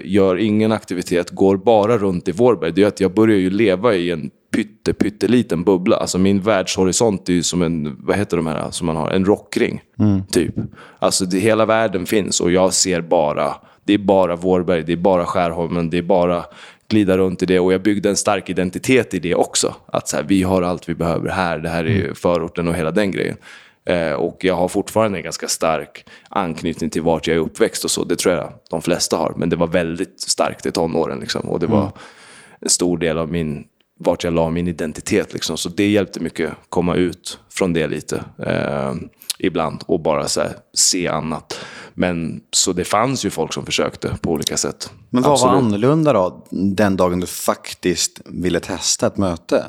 gör ingen aktivitet, går bara runt i Vårberg, det är att jag börjar ju leva i en pytte, pytteliten bubbla. Alltså min världshorisont är ju som en, vad heter de här som man har, en rockring. Mm. Typ. Alltså det, hela världen finns och jag ser bara, det är bara Vårberg, det är bara Skärholmen, det är bara glida runt i det och jag byggde en stark identitet i det också. Att så här, vi har allt vi behöver här, det här är mm. förorten och hela den grejen. Eh, och jag har fortfarande en ganska stark anknytning till vart jag är uppväxt och så. Det tror jag de flesta har. Men det var väldigt starkt i tonåren. Liksom. Och det var mm. en stor del av min, vart jag la min identitet. Liksom. Så det hjälpte mycket att komma ut från det lite. Eh, ibland och bara här, se annat. Men så det fanns ju folk som försökte på olika sätt. Men vad Absolut. var annorlunda då, den dagen du faktiskt ville testa ett möte?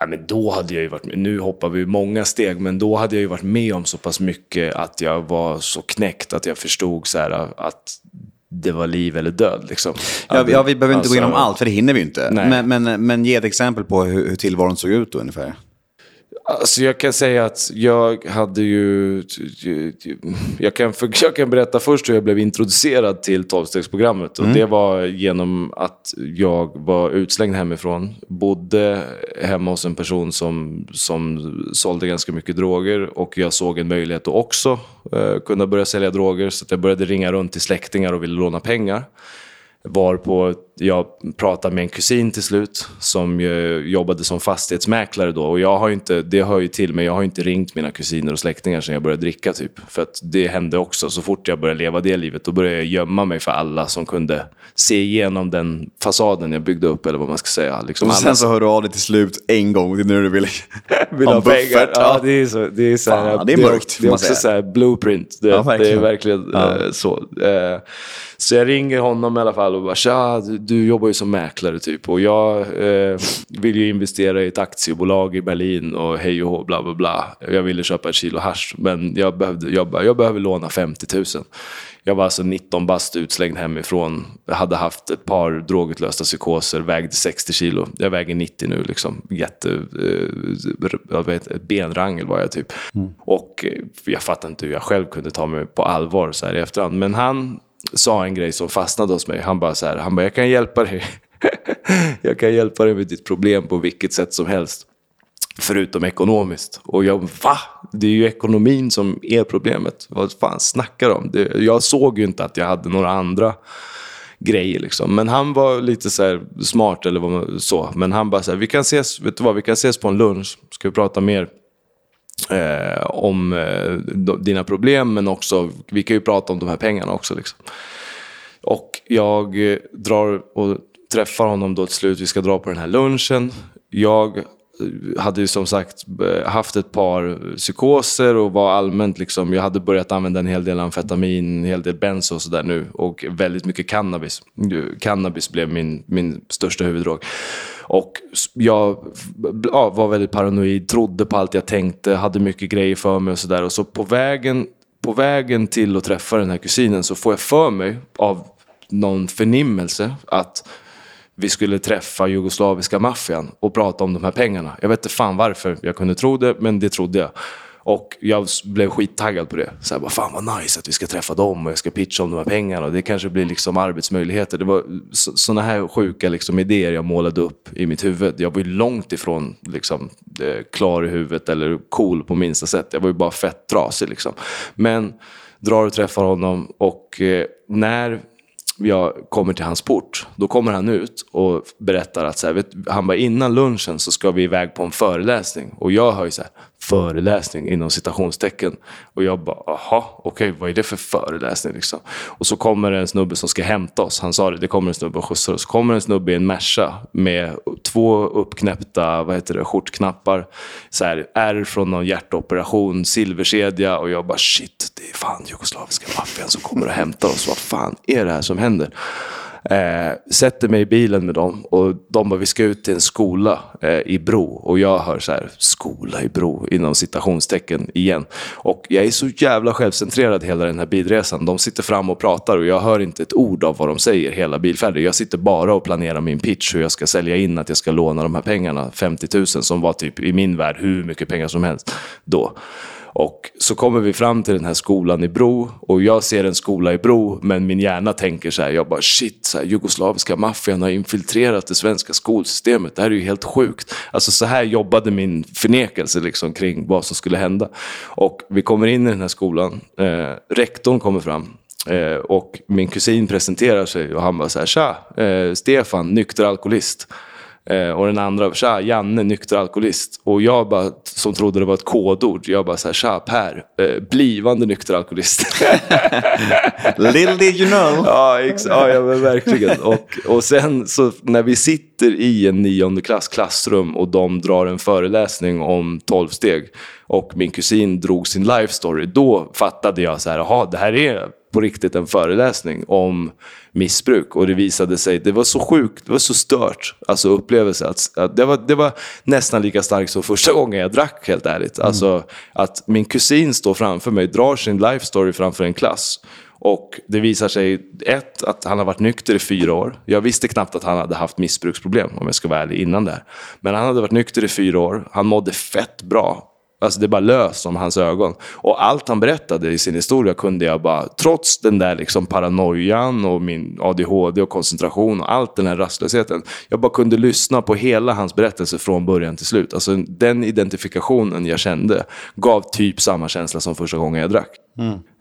Ja, men då hade jag ju varit med, nu hoppar vi många steg, men då hade jag ju varit med om så pass mycket att jag var så knäckt att jag förstod så här, att det var liv eller död. Liksom. Ja, ja vi behöver inte alltså, gå igenom allt, för det hinner vi inte. Men, men, men ge ett exempel på hur, hur tillvaron såg ut då ungefär. Alltså jag kan säga att jag hade ju... Jag kan, jag kan berätta först hur jag blev introducerad till tolvstegsprogrammet. Mm. det var genom att jag var utslängd hemifrån. Bodde hemma hos en person som, som sålde ganska mycket droger. Och jag såg en möjlighet att också eh, kunna börja sälja droger. Så jag började ringa runt till släktingar och ville låna pengar. Varpå jag pratade med en kusin till slut som jobbade som fastighetsmäklare då. Och jag har inte, det hör ju till, men jag har inte ringt mina kusiner och släktingar sedan jag började dricka. Typ. För att det hände också. Så fort jag började leva det livet, då började jag gömma mig för alla som kunde se igenom den fasaden jag byggde upp, eller vad man ska säga. Liksom och sen så hör du av dig till slut en gång, det är när du vill, vill ha pengar. Ja, det är så. Det är, så här, Fan, det är mörkt. Det, det är också så här blueprint. Det, ja, det är verkligen ja. äh, så. Äh, så jag ringer honom i alla fall och bara “tja, du, jobbar ju som mäklare typ och jag eh, vill ju investera i ett aktiebolag i Berlin och hej och hå, bla bla bla. Jag ville köpa ett kilo hash men jag, behövde, jag, jag behöver låna 50 000. Jag var alltså 19 bast utslängd hemifrån. Jag hade haft ett par drogutlösta psykoser, vägde 60 kilo. Jag väger 90 nu, liksom. Jätte... Eh, jag vet, benrangel var jag typ. Mm. Och eh, jag fattar inte hur jag själv kunde ta mig på allvar så här i efterhand. Men han sa en grej som fastnade hos mig. Han bara så här, han bara, jag kan hjälpa dig. jag kan hjälpa dig med ditt problem på vilket sätt som helst. Förutom ekonomiskt. Och jag, va? Det är ju ekonomin som är problemet. Vad fan snackar du om? Det, jag såg ju inte att jag hade några andra grejer liksom. Men han var lite så smart eller vad så. Men han bara så här, vi kan ses, vet du vad, vi kan ses på en lunch. Ska vi prata mer eh, om eh, dina problem, men också, vi kan ju prata om de här pengarna också. Liksom. Och jag eh, drar och träffar honom då till slut, vi ska dra på den här lunchen. Jag eh, hade ju som sagt eh, haft ett par psykoser och var allmänt liksom, jag hade börjat använda en hel del amfetamin, en hel del benzo och sådär nu och väldigt mycket cannabis. Cannabis blev min, min största huvuddrog. Och jag ja, var väldigt paranoid, trodde på allt jag tänkte, hade mycket grejer för mig och sådär. Och så på vägen, på vägen till att träffa den här kusinen så får jag för mig av någon förnimmelse att vi skulle träffa jugoslaviska maffian och prata om de här pengarna. Jag vet inte fan varför jag kunde tro det, men det trodde jag. Och jag blev skittaggad på det. Så här, bara, fan vad nice att vi ska träffa dem och jag ska pitcha om de här pengarna. Och det kanske blir liksom arbetsmöjligheter. Det var sådana här sjuka liksom, idéer jag målade upp i mitt huvud. Jag var ju långt ifrån liksom, eh, klar i huvudet eller cool på minsta sätt. Jag var ju bara fett trasig. Liksom. Men drar och träffar honom och eh, när jag kommer till hans port, då kommer han ut och berättar att så här, vet, han bara innan lunchen så ska vi iväg på en föreläsning. Och jag hör ju så här, föreläsning inom citationstecken. Och jag bara, aha, okej, okay, vad är det för föreläsning liksom? Och så kommer det en snubbe som ska hämta oss. Han sa det, det kommer en snubbe och skjutsar oss. Så kommer en snubbe i en Merca med två uppknäppta, vad heter det, skjortknappar. Så här, R från någon hjärtoperation, silverkedja. Och jag bara, shit, det är fan jugoslaviska maffian som kommer och hämtar oss. Vad fan är det här som händer? Eh, sätter mig i bilen med dem och de bara, vi ska ut till en skola eh, i Bro. Och jag hör så här, skola i Bro, inom citationstecken igen. Och jag är så jävla självcentrerad hela den här bilresan. De sitter fram och pratar och jag hör inte ett ord av vad de säger hela bilfärden. Jag sitter bara och planerar min pitch, hur jag ska sälja in att jag ska låna de här pengarna, 50 000, som var typ i min värld hur mycket pengar som helst då. Och så kommer vi fram till den här skolan i Bro och jag ser en skola i Bro men min hjärna tänker så här, jag bara shit, så här, jugoslaviska maffian har infiltrerat det svenska skolsystemet, det här är ju helt sjukt. Alltså så här jobbade min förnekelse liksom kring vad som skulle hända. Och vi kommer in i den här skolan, eh, rektorn kommer fram eh, och min kusin presenterar sig och han bara så här, tja, eh, Stefan, nykter alkoholist. Eh, och den andra, tja, Janne, nykter alkoholist. Och jag bara, som trodde det var ett kodord, jag bara så här, tja, Per, eh, blivande nykter alkoholist. Little did you know. ja, ex- ja, ja men verkligen. Och, och sen så när vi sitter i en nionde klass klassrum och de drar en föreläsning om tolvsteg och min kusin drog sin life story, då fattade jag så här, jaha, det här är på riktigt en föreläsning om missbruk. Och det visade sig, det var så sjukt, det var så stört, alltså upplevelse. Att, att det, var, det var nästan lika starkt som första gången jag drack, helt ärligt. Alltså att min kusin står framför mig, drar sin life story framför en klass. Och det visar sig, ett, att han har varit nykter i fyra år. Jag visste knappt att han hade haft missbruksproblem, om jag ska vara ärlig, innan det här. Men han hade varit nykter i fyra år, han mådde fett bra. Alltså det bara lös om hans ögon. Och allt han berättade i sin historia kunde jag bara, trots den där liksom paranoian och min ADHD och koncentration och allt den här rastlösheten. Jag bara kunde lyssna på hela hans berättelse från början till slut. Alltså den identifikationen jag kände gav typ samma känsla som första gången jag drack.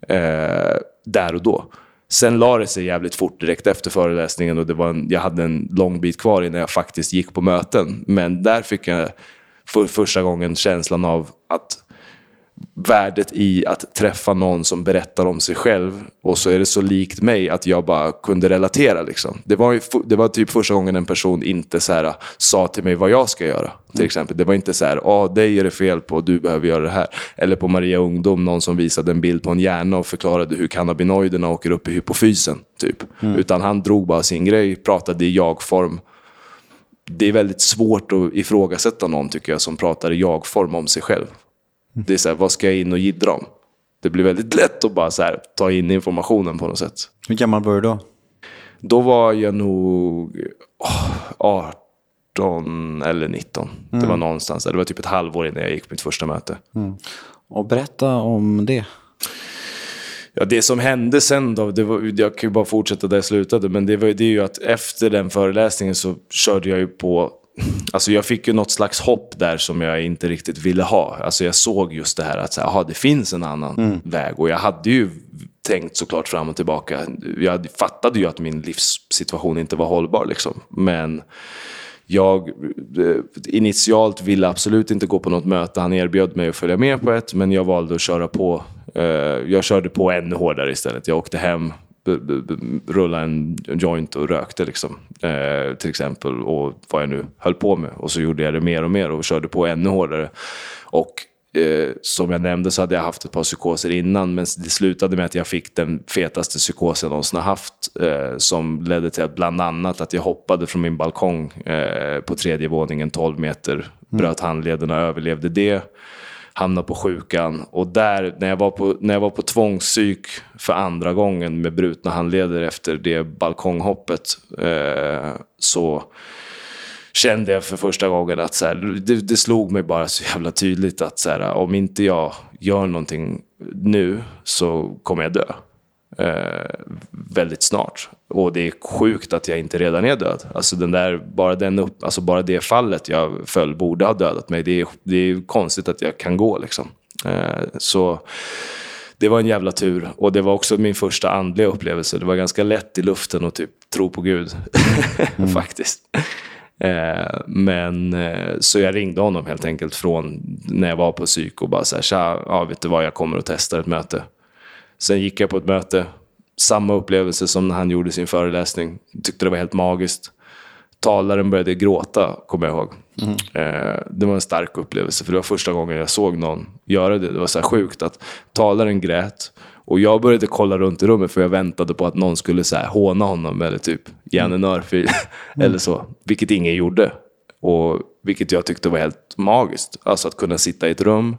Eh, där och då. Sen la det sig jävligt fort direkt efter föreläsningen och det var en, jag hade en lång bit kvar innan jag faktiskt gick på möten. Men där fick jag för första gången känslan av att värdet i att träffa någon som berättar om sig själv och så är det så likt mig att jag bara kunde relatera. Liksom. Det, var, det var typ första gången en person inte så här, sa till mig vad jag ska göra. Till exempel. Det var inte så här, ah, dig är det fel på, du behöver göra det här. Eller på Maria Ungdom, någon som visade en bild på en hjärna och förklarade hur cannabinoiderna åker upp i hypofysen. Typ. Utan han drog bara sin grej, pratade i jag-form det är väldigt svårt att ifrågasätta någon tycker jag som pratar i jag-form om sig själv. Det är så här, vad ska jag in och jiddra om? Det blir väldigt lätt att bara så här, ta in informationen på något sätt. Hur gammal var du då? Då var jag nog åh, 18 eller 19. Det var någonstans där. Det var typ ett halvår innan jag gick på mitt första möte. Och berätta om det. Ja, det som hände sen då, det var, jag kan ju bara fortsätta där jag slutade, men det, var, det är ju att efter den föreläsningen så körde jag ju på Alltså jag fick ju något slags hopp där som jag inte riktigt ville ha. Alltså jag såg just det här att så här, aha, det finns en annan väg. Och jag hade ju tänkt såklart fram och tillbaka. Jag fattade ju att min livssituation inte var hållbar. Liksom. Men jag eh, initialt ville absolut inte gå på något möte. Han erbjöd mig att följa med på ett, men jag valde att köra på. Eh, jag körde på ännu hårdare istället. Jag åkte hem, rullade en joint och rökte liksom, eh, till exempel. Och vad jag nu höll på med. Och så gjorde jag det mer och mer och körde på ännu hårdare. Och eh, som jag nämnde så hade jag haft ett par psykoser innan, men det slutade med att jag fick den fetaste psykosen jag någonsin har haft. Eh, som ledde till att bland annat att jag hoppade från min balkong eh, på tredje våningen 12 meter, bröt handleden och överlevde det. Hamnade på sjukan och där, när jag var på, när jag var på tvångspsyk för andra gången med brutna handleder efter det balkonghoppet, eh, så kände jag för första gången att så här, det, det slog mig bara så jävla tydligt att så här, om inte jag gör någonting nu så kommer jag dö. Eh, väldigt snart. Och det är sjukt att jag inte redan är död. Alltså, den där, bara, den upp, alltså bara det fallet jag föll borde ha dödat mig. Det är, det är konstigt att jag kan gå. Liksom. Eh, så det var en jävla tur. Och det var också min första andliga upplevelse. Det var ganska lätt i luften att typ tro på Gud. Faktiskt. Eh, men så jag ringde honom helt enkelt från när jag var på psyk och bara så här, tja, ja, vet du vad, jag kommer och testar ett möte. Sen gick jag på ett möte, samma upplevelse som när han gjorde sin föreläsning. Tyckte det var helt magiskt. Talaren började gråta, kommer jag ihåg. Eh, det var en stark upplevelse, för det var första gången jag såg någon göra det. Det var så sjukt att talaren grät. Och jag började kolla runt i rummet för jag väntade på att någon skulle så här håna honom eller typ ge en örfil. eller så. Vilket ingen gjorde. Och vilket jag tyckte var helt magiskt. Alltså att kunna sitta i ett rum,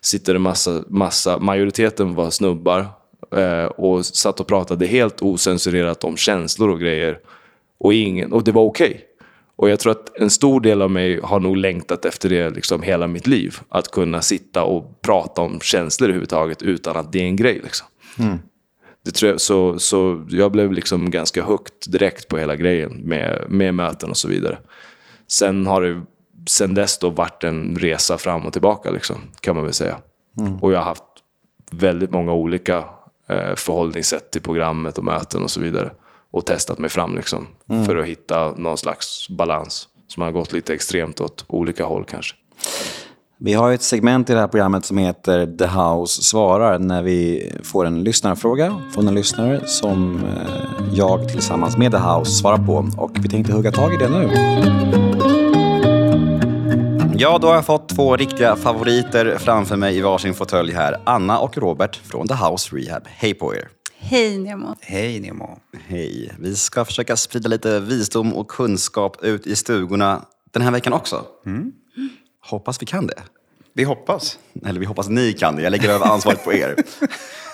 sitter en massa, massa majoriteten var snubbar och satt och pratade helt osensurerat om känslor och grejer. Och, ingen, och det var okej. Och jag tror att en stor del av mig har nog längtat efter det liksom hela mitt liv. Att kunna sitta och prata om känslor överhuvudtaget utan att det är en grej. Liksom. Det tror jag, så, så jag blev liksom ganska högt direkt på hela grejen med, med möten och så vidare. Sen har det sen dess då varit en resa fram och tillbaka, liksom, kan man väl säga. Och jag har haft väldigt många olika eh, förhållningssätt till programmet och möten och så vidare. Och testat mig fram liksom, för att hitta någon slags balans. som har gått lite extremt åt olika håll kanske. Vi har ett segment i det här programmet som heter The House svarar när vi får en lyssnarfråga från en lyssnare som eh, jag tillsammans med The House svarar på. Och vi tänkte hugga tag i det nu. Ja, då har jag fått två riktiga favoriter framför mig i varsin fåtölj här. Anna och Robert från The House Rehab. Hej på er! Hej Nemo. Hej Nemo. Hej. Vi ska försöka sprida lite visdom och kunskap ut i stugorna den här veckan också. Mm. Hoppas vi kan det. Vi hoppas. Eller vi hoppas ni kan det. Jag lägger över ansvaret på er.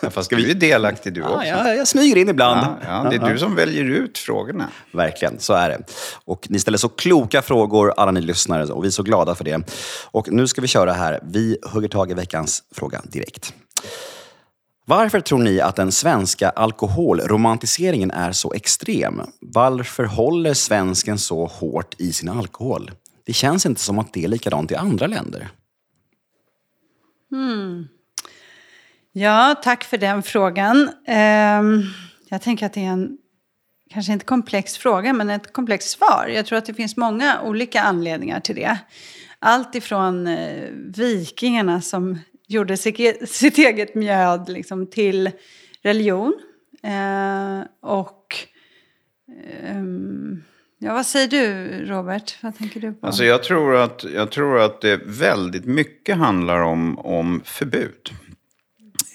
Fast du är delaktig du också. Ja, jag smyger in ibland. Ja, ja, det är du som väljer ut frågorna. Verkligen, så är det. Och ni ställer så kloka frågor, alla ni lyssnare, och vi är så glada för det. Och nu ska vi köra här. Vi hugger tag i veckans fråga direkt. Varför tror ni att den svenska alkoholromantiseringen är så extrem? Varför håller svensken så hårt i sin alkohol? Det känns inte som att det är likadant i andra länder. Mm. Ja, tack för den frågan. Ehm, jag tänker att det är en, kanske inte komplex fråga, men ett komplext svar. Jag tror att det finns många olika anledningar till det. Allt ifrån eh, vikingarna som gjorde sitt eget mjöd liksom, till religion. Eh, och... Ehm, Ja, vad säger du, Robert? Vad tänker du på? Alltså jag, tror att, jag tror att det väldigt mycket handlar om, om förbud.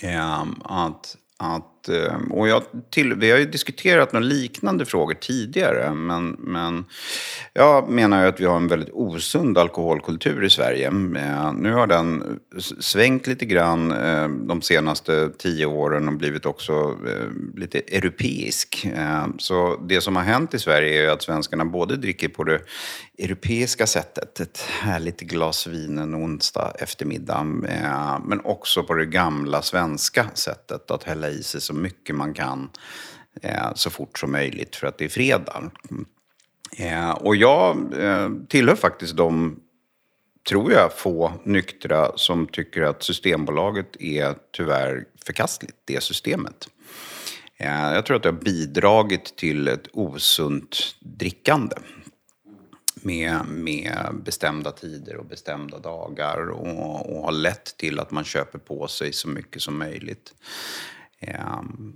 Ehm, att, att, Eh, och jag till, vi har ju diskuterat några liknande frågor tidigare. Men, men jag menar ju att vi har en väldigt osund alkoholkultur i Sverige. Eh, nu har den svängt lite grann eh, de senaste tio åren och blivit också lite europeisk. så det som har hänt i Sverige är ju att svenskarna både dricker på det europeiska sättet, ett härligt glas vin en onsdag eftermiddag, men också på det gamla svenska sättet att hälla i sig så mycket man kan eh, så fort som möjligt för att det är fredag. Eh, och jag eh, tillhör faktiskt de tror jag, få nyktra som tycker att Systembolaget är tyvärr förkastligt, det systemet. Jag tror att det har bidragit till ett osunt drickande. Med, med bestämda tider och bestämda dagar och, och har lett till att man köper på sig så mycket som möjligt. Ehm,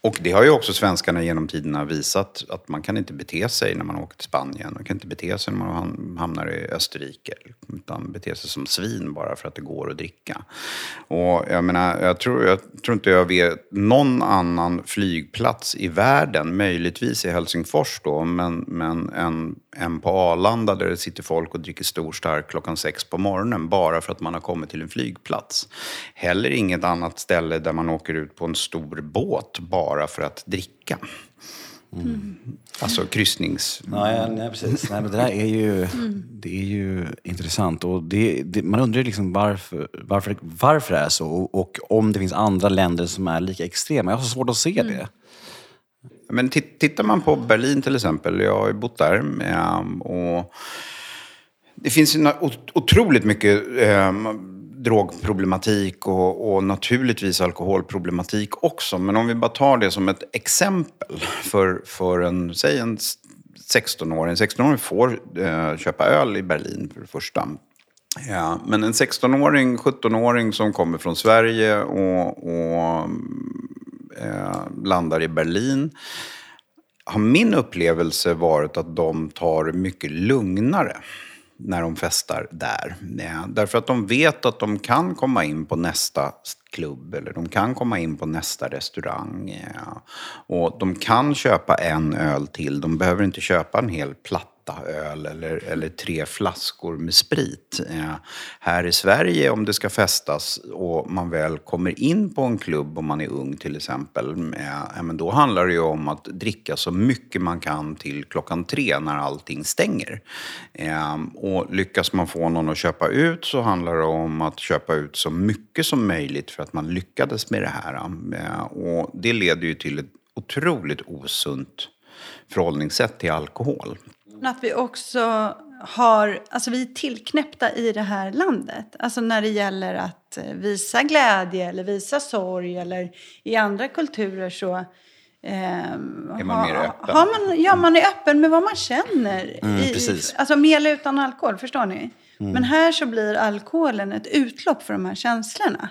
och det har ju också svenskarna genom tiderna visat att man kan inte bete sig när man åker till Spanien. Man kan inte bete sig när man hamnar i Österrike. Utan bete sig som svin bara för att det går att dricka. Och jag menar, jag tror, jag tror inte jag vet någon annan flygplats i världen, möjligtvis i Helsingfors då, men, men en, en på Arlanda där det sitter folk och dricker stor stark klockan sex på morgonen bara för att man har kommit till en flygplats. Heller inget annat ställe där man åker ut på en stor båt bara för att dricka. Mm. Alltså kryssnings... Ja, nej, precis. Nej, men det där är ju, mm. det är ju intressant. Och det, det, man undrar liksom varför, varför, varför det är så och, och, om det finns andra länder som är lika extrema. Jag har så svårt att se mm. det. Men tittar man på Berlin till exempel, jag har ju bott där. Ehm, och det finns ju otroligt mycket ehm, drogproblematik och, och, naturligtvis alkoholproblematik också. Men om vi bara tar det som ett exempel för, för en, säg en 16-åring. En 16-åring får eh, köpa öl i Berlin för det första. Ja, men en 16-åring, 17-åring som kommer från Sverige och, och eh, landar i Berlin har min upplevelse varit att de tar det mycket lugnare när de festar där. Ja, därför att de vet att de kan komma in på nästa klubb eller de kan komma in på nästa restaurang. Ja. Och de kan köpa en öl till. De behöver inte köpa en hel platta öl eller, eller tre flaskor med sprit. Eh, här i Sverige om det ska festas och man väl kommer in på en klubb om man är ung till exempel. Eh, men då handlar det ju om att dricka så mycket man kan till klockan tre när allting stänger. Eh, och lyckas man få någon att köpa ut så handlar det om att köpa ut så mycket som möjligt för att man lyckades med det här. Eh, och det leder ju till ett otroligt osunt förhållningssätt till alkohol. Att vi också har, alltså vi är tillknäppta i det här landet. Alltså när det gäller att visa glädje eller visa sorg eller i andra kulturer så Ehm, Är man mer öppen? Har man, ja, man är öppen med vad man känner. Mm, i, precis. Alltså med eller utan alkohol, förstår ni? Men här så blir alkoholen ett utlopp för de här känslorna.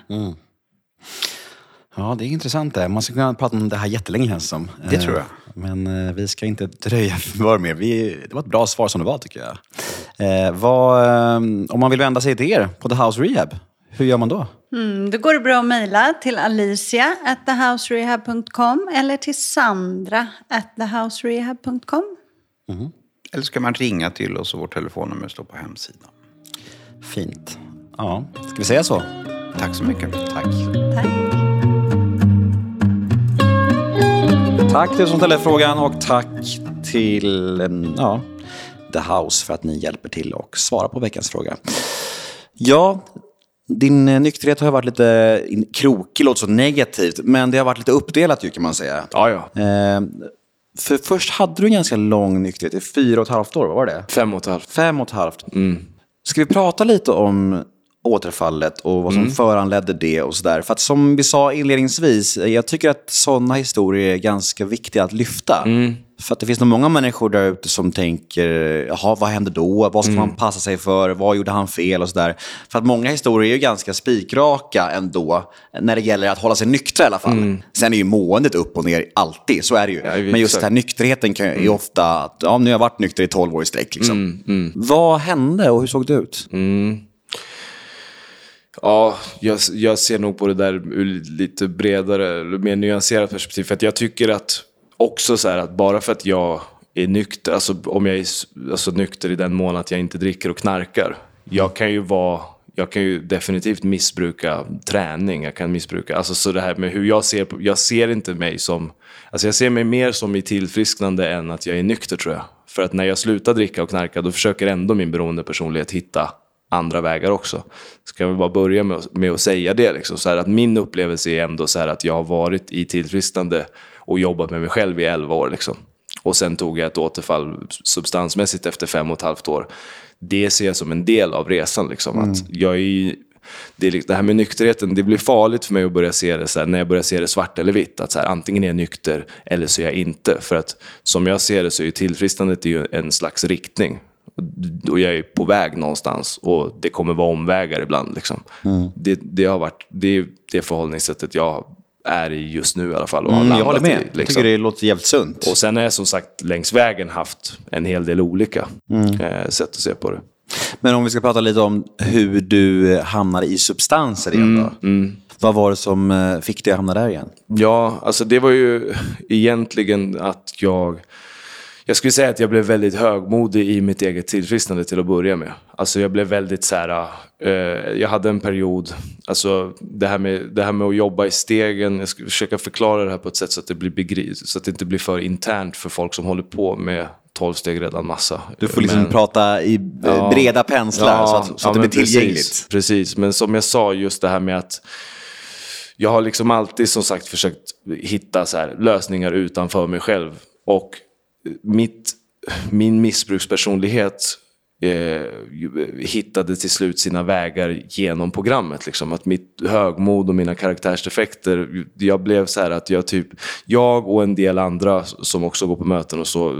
Ja, det är intressant det. Man ska kunna prata om det här jättelänge känns det som. Det Eh, tror jag. Men eh, vi ska inte dröja för mer. Vi, det var ett bra svar som det var tycker jag. Eh, vad, eh, om man vill vända sig till er på The House Rehab, hur gör man då? Mm, då går det bra att mejla till alicia at thehouserehab.com eller till sandra at thehouserehab.com. Eller ska man ringa till oss och vårt telefonnummer står på hemsidan. Fint. Ja, ska vi säga så? Tack så mycket. Tack. Tack. Tack till er som ställde frågan och tack till eh, ja, The House för att ni hjälper till och svarar på veckans fråga. Ja, din eh, nykterhet har varit lite krokig, låter så negativt, men det har varit lite uppdelat ju kan man säga. Ja, ja. Eh, för först hade du en ganska lång nykterhet, i fyra och ett halvt år, var det? Fem och ett halvt. Fem och ett halvt. Ska vi prata lite om återfallet och vad som föranledde det och sådär? För att som vi sa inledningsvis, jag tycker att sådana historier är ganska viktiga att lyfta. För att det finns nog många människor där ute som tänker, jaha, vad hände då? Vad ska man passa sig för? Vad gjorde han fel? Och sådär. För att många historier är ju ganska spikraka ändå, när det gäller att hålla sig nyktra i alla fall. Sen är ju måendet upp och ner alltid, så är det ju. Ja, Men just den här nykterheten kan, är ofta att, ja, nu har jag varit nykter i 12 år i sträck. Liksom. Vad hände och hur såg det ut? Ja, jag, jag ser nog på det där ur lite bredare, mer nyanserat perspektiv. För att jag tycker att också så här att bara för att jag är nykter, alltså om jag är alltså, nykter i den mån att jag inte dricker och knarkar. Jag kan ju vara, jag kan ju definitivt missbruka träning, jag kan missbruka, alltså så det här med hur jag ser på, jag ser inte mig som, alltså jag ser mig mer som i tillfrisknande än att jag är nykter tror jag. För att när jag slutar dricka och knarka då försöker ändå min beroendepersonlighet hitta andra vägar också. Ska jag väl bara börja med, att- med att säga det. Liksom. Så att min upplevelse är ändå så att jag har varit i tillfrisknande och jobbat med mig själv i 11 år. Liksom. Och sen tog jag ett återfall substansmässigt efter fem och ett halvt år. Det ser jag som en del av resan. Liksom. Att jag är det, det här med nykterheten, det blir farligt för mig att börja se det så här, när jag börjar se det svart eller vitt. Att så här, antingen är jag nykter eller så är jag inte. För att som jag ser det så är ju en slags riktning. Och jag är på väg någonstans och det kommer vara omvägar ibland. Liksom. Det, det har varit det, är det förhållningssättet jag är i just nu i alla fall. Och har Mm, jag håller med. I, Jag liksom. tycker det låter jävligt sunt. Och sen har jag som sagt längs vägen haft en hel del olika Mm. eh, sätt att se på det. Men om vi ska prata lite om hur du hamnade i substanser igen då. Vad var det som eh, fick dig att hamna där igen? Ja, alltså det var ju egentligen att jag... Jag skulle säga att jag blev väldigt högmodig i mitt eget tillfrisknande till att börja med. Alltså jag blev väldigt så här... Eh, jag hade en period, alltså det här, med, det här med att jobba i stegen. Jag ska försöka förklara det här på ett sätt så att det, blir begri- så att det inte blir för internt för folk som håller på med 12 steg redan massa. Du får liksom Men- prata i eh, Ja. breda penslar så att, så att ja, det blir men precis, tillgängligt. Precis, men som jag sa, just det här med att jag har liksom alltid som sagt försökt hitta så här, lösningar utanför mig själv. Och mitt, min missbrukspersonlighet eh, hittade till slut sina vägar genom programmet. Liksom. Att mitt högmod och mina karaktärsdefekter, jag blev så här att jag typ, jag och en del andra som också går på möten och så,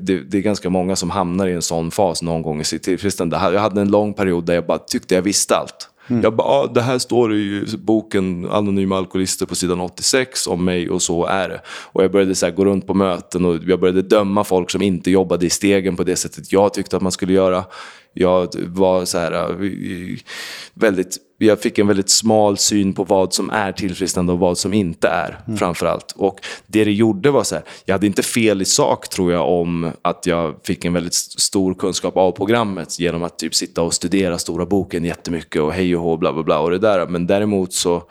det, det är ganska många som hamnar i en sån fas någon gång i sitt tillfrisknande. Jag hade en lång period där jag bara tyckte jag visste allt. Mm. Jag bara, ah, det här står i boken Anonyma Alkoholister på sidan 86 om mig och så är det. Och jag började så här, gå runt på möten och jag började döma folk som inte jobbade i stegen på det sättet jag tyckte att man skulle göra. Jag var så här, eh, väldigt, jag fick en väldigt smal syn på vad som är tillfrisknande och vad som inte är, framför allt. Och det det gjorde var så här, jag hade inte fel i sak tror jag om att jag fick en väldigt st- stor kunskap av programmet genom att typ sitta och studera stora boken jättemycket och hej och hå, bla bla bla och det där. Men däremot så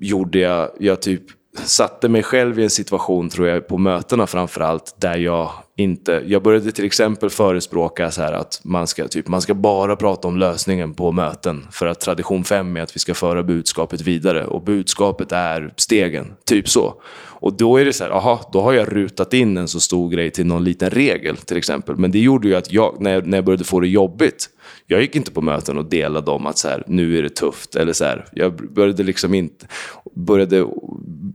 gjorde jag, jag typ satte mig själv i en situation, tror jag, på mötena framför allt, där jag inte... Jag började till exempel förespråka så här att man ska, typ, man ska bara prata om lösningen på möten. För att tradition 5 är att vi ska föra budskapet vidare. Och budskapet är stegen, typ så. Och då är det så här, aha, då har jag rutat in en så stor grej till någon liten regel till exempel. Men det gjorde ju att jag, när jag, när jag började få det jobbigt, jag gick inte på möten och delade om att så här, nu är det tufft. Eller så här, jag började liksom inte, började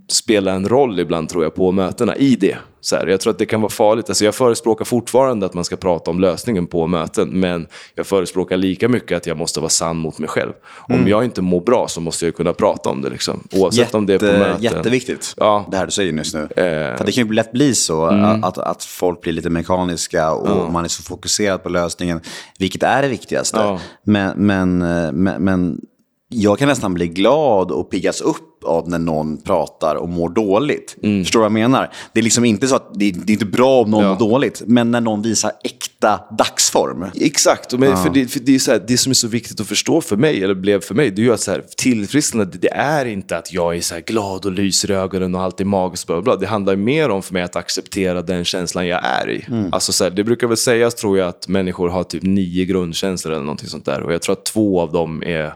spela en roll ibland tror jag på mötena i det. Så här, jag tror att det kan vara farligt. Alltså jag förespråkar fortfarande att man ska prata om lösningen på möten. Men jag förespråkar lika mycket att jag måste vara sann mot mig själv. Om jag inte mår bra så måste jag kunna prata om det. Liksom. Oavsett Jätte, om det är på möten. Jätteviktigt, Ja. det här du säger nyss nu. För det kan ju lätt bli så att, att folk blir lite mekaniska och man är så fokuserad på lösningen, vilket är det viktigaste. Ja. Men, men, eh, men, men jag kan nästan bli glad och piggas upp av när någon pratar och mår dåligt. Förstår du vad jag menar? Det är liksom inte så att det, det är inte bra om någon Ja. mår dåligt, men när någon visar äkta dagsform. Exakt, men för det, för det, är så här, det som är så viktigt att förstå för mig, eller blev för mig, det är ju att så här, tillfrisknande, det är inte att jag är så glad och lyser i ögonen och allt är magiskt. Bla, bla. Det handlar mer om för mig att acceptera den känslan jag är i. Alltså, så här, det brukar väl sägas, tror jag, att människor har typ nio grundkänslor eller någonting sånt där. Och jag tror att två av dem är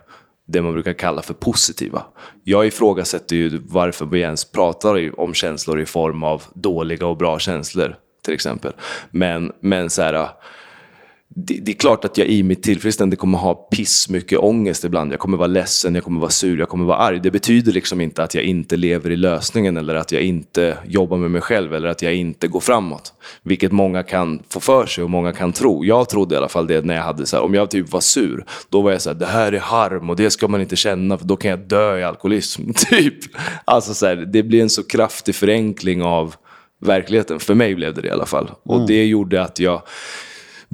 det man brukar kalla för positiva. Jag ifrågasätter ju varför vi ens pratar om känslor i form av dåliga och bra känslor, till exempel. Men, men så här, det, det är klart att jag i mitt tillfrisknande kommer ha piss mycket ångest ibland. Jag kommer vara ledsen, jag kommer vara sur, jag kommer vara arg. Det betyder liksom inte att jag inte lever i lösningen eller att jag inte jobbar med mig själv eller att jag inte går framåt. Vilket många kan få för sig och många kan tro. Jag trodde i alla fall det när jag hade så här, om jag typ var sur, då var jag så här, det här är harm och det ska man inte känna för då kan jag dö i alkoholism. Typ. Alltså så här, det blir en så kraftig förenkling av verkligheten. För mig blev det det i alla fall. Och det gjorde att jag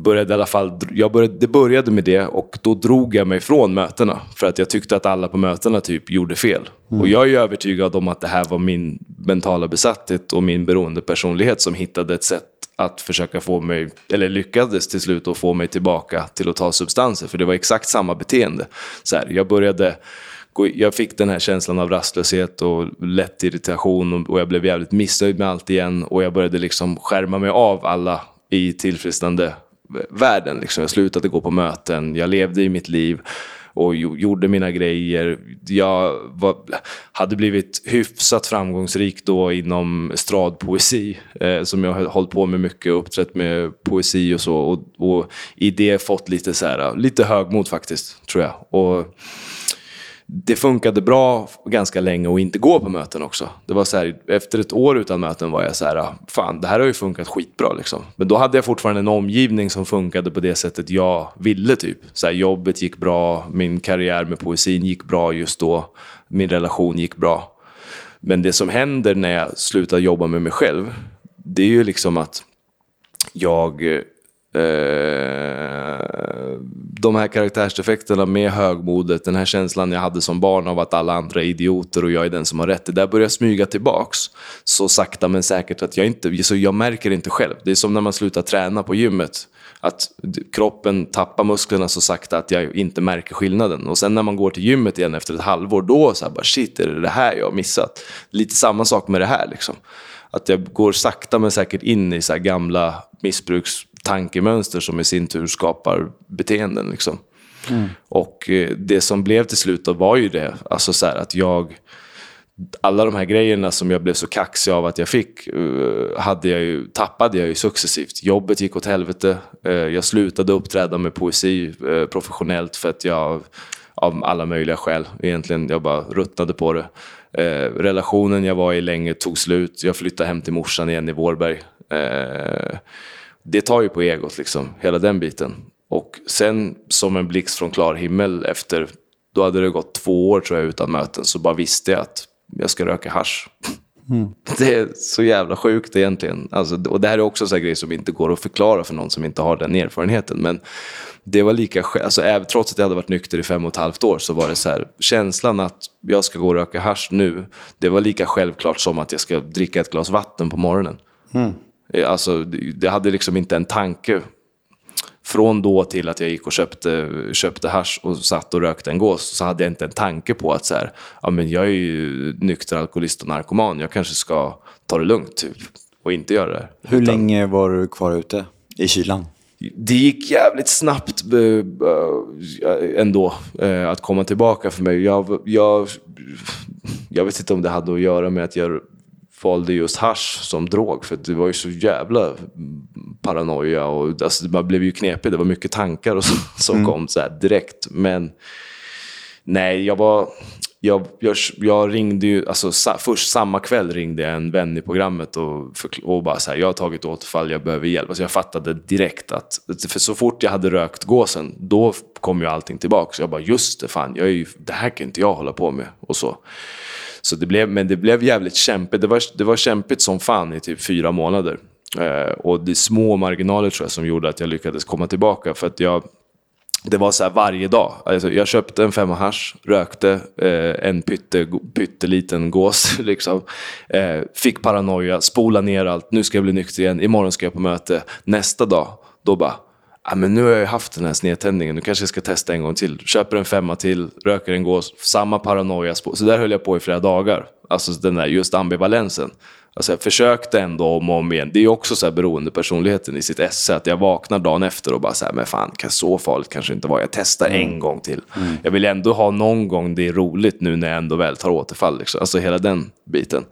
började i alla fall, jag började, det började med det och då drog jag mig från mötena. För att jag tyckte att alla på mötena typ gjorde fel. Och jag är ju övertygad om att det här var min mentala besatthet och min beroendepersonlighet. som hittade ett sätt att försöka få mig, eller lyckades till slut att få mig tillbaka till att ta substanser. För det var exakt samma beteende. Så här, jag började jag fick den här känslan av rastlöshet och lätt irritation och- jag blev jävligt missnöjd med allt igen. Och jag började liksom skärma mig av alla i tillfredsställande världen. Liksom. Jag slutade gå på möten, jag levde i mitt liv och gjorde mina grejer. Jag var, hade blivit hyfsat framgångsrik då inom stradpoesi, eh, som jag har hållit på med mycket, uppträtt med poesi och så. Och, och i det fått lite, så här, lite högmod faktiskt, tror jag. Och det funkade bra ganska länge att inte gå på möten också. Det var så här, efter ett år utan möten var jag så här, ah, fan det här har ju funkat skitbra liksom. Men då hade jag fortfarande en omgivning som funkade på det sättet jag ville typ. Så här, jobbet gick bra, min karriär med poesin gick bra just då, min relation gick bra. Men det som händer när jag slutar jobba med mig själv, det är ju liksom att jag... Eh, Eh, de här karaktärsdefekterna med högmodet, den här känslan jag hade som barn av att alla andra är idioter och jag är den som har rätt. Det där börjar smyga tillbaks. Så sakta men säkert att jag inte, så jag märker inte själv. Det är som när man slutar träna på gymmet. Att kroppen tappar musklerna så sakta att jag inte märker skillnaden. Och sen när man går till gymmet igen efter ett halvår, då så här bara shit, är det det här jag har missat? Lite samma sak med det här liksom. Att jag går sakta men säkert in i så här gamla Tankemönster som i sin tur skapar beteenden. Liksom. Och eh, det som blev till slut då var ju det, alltså så här, att jag alla de här grejerna som jag blev så kaxig av att jag fick eh, hade jag ju, tappade jag ju successivt. Jobbet gick åt helvete. Eh, jag slutade uppträda med poesi professionellt för att jag av alla möjliga skäl egentligen, jag bara ruttnade på det. Eh, relationen jag var i länge tog slut. Jag flyttade hem till morsan igen i Vårberg. Eh, det tar ju på egot, liksom, hela den biten. Och sen som en blixt från klar himmel efter, då hade det gått två år tror jag utan möten, så bara visste jag att jag ska röka hasch. Det är så jävla sjukt egentligen. Alltså, och det här är också en grej som inte går att förklara för någon som inte har den erfarenheten. Men det var lika alltså, trots att jag hade varit nykter i fem och ett halvt år så var det så här, känslan att jag ska gå och röka hasch nu, det var lika självklart som att jag ska dricka ett glas vatten på morgonen. Eh, Alltså, det hade liksom inte en tanke från då till att jag gick och köpte, köpte hasch och satt och rökte en gås så hade jag inte en tanke på att så här, ja, men jag är ju nykter alkoholist och narkoman, jag kanske ska ta det lugnt. Typ. att inte göra det. Hur Utan- länge var du kvar ute i kylan? det gick jävligt snabbt eh, eh, ändå eh, att komma tillbaka för mig. Jag, jag, jag vet inte om det hade att göra med att jag valde just hash som drog. För det var ju så jävla paranoia och alltså, man blev ju knepig. Det var mycket tankar och så, som kom så direkt. Men nej, jag var... Jag, jag, jag ringde ju, alltså sa, först samma kväll ringde jag en vän i programmet och, förkl- och bara så här, jag har tagit återfall, jag behöver hjälp. Alltså jag fattade direkt att, för så fort jag hade rökt gåsen, då kom ju allting tillbaka. Så jag bara, just det, fan, jag är ju, det här kan inte jag hålla på med. Och så. Så det blev, men det blev jävligt kämpigt. Det var, det var kämpigt som fan i typ fyra månader. Eh, och det är små marginaler tror jag som gjorde att jag lyckades komma tillbaka. För att jag, det var så här varje dag. Alltså, jag köpte en femma hasch, rökte eh, en pytte, pytteliten gås. Liksom. Eh, fick paranoia, spola ner allt. Nu ska jag bli nykter igen. Imorgon ska jag på möte. Nästa dag, då bara... Ah, men nu har jag haft den här snedtändningen, nu kanske jag ska testa en gång till. Köper en femma till, röker en gås, samma paranoia. Så där höll jag på i flera dagar. Alltså den där just ambivalensen. Alltså jag försökte ändå om och om igen. Det är också så här beroende personligheten i sitt esse. Att jag vaknar dagen efter och bara så här, men fan, så farligt kanske inte vara. Jag testar en gång till. Jag vill ändå ha någon gång det är roligt nu när jag ändå väl tar återfall. Liksom. Alltså hela den biten.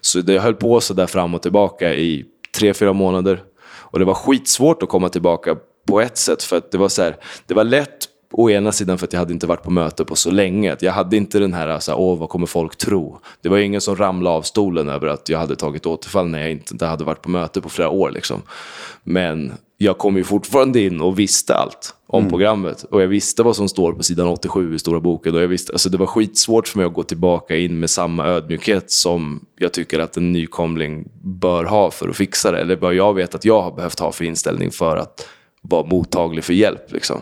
Så det, jag höll på så där fram och tillbaka i tre, fyra månader. Och det var skitsvårt att komma tillbaka på ett sätt. För att det var så här, det var lätt å ena sidan för att jag hade inte varit på möte på så länge. Jag hade inte den här, så här, åh vad kommer folk tro? Det var ingen som ramlade av stolen över att jag hade tagit återfall när jag inte hade varit på möte på flera år. Liksom. Men jag kom ju fortfarande in och visste allt om programmet. Och jag visste vad som står på sidan 87 i Stora boken. Och jag visste, alltså det var skitsvårt för mig att gå tillbaka in med samma ödmjukhet som jag tycker att en nykomling bör ha för att fixa det. Eller vad jag vet att jag har behövt ha för inställning för att vara mottaglig för hjälp. Liksom.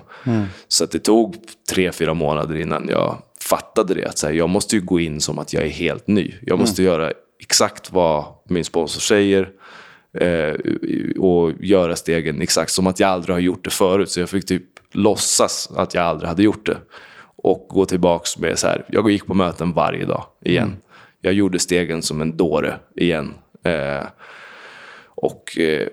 Så att det tog tre, fyra månader innan jag fattade det. Att så här, jag måste ju gå in som att jag är helt ny. Jag måste göra exakt vad min sponsor säger eh, och göra stegen exakt som att jag aldrig har gjort det förut. Så jag fick typ låtsas att jag aldrig hade gjort det. Och gå tillbaks med så här, jag gick på möten varje dag igen. Jag gjorde stegen som en dåre igen. Eh, och eh,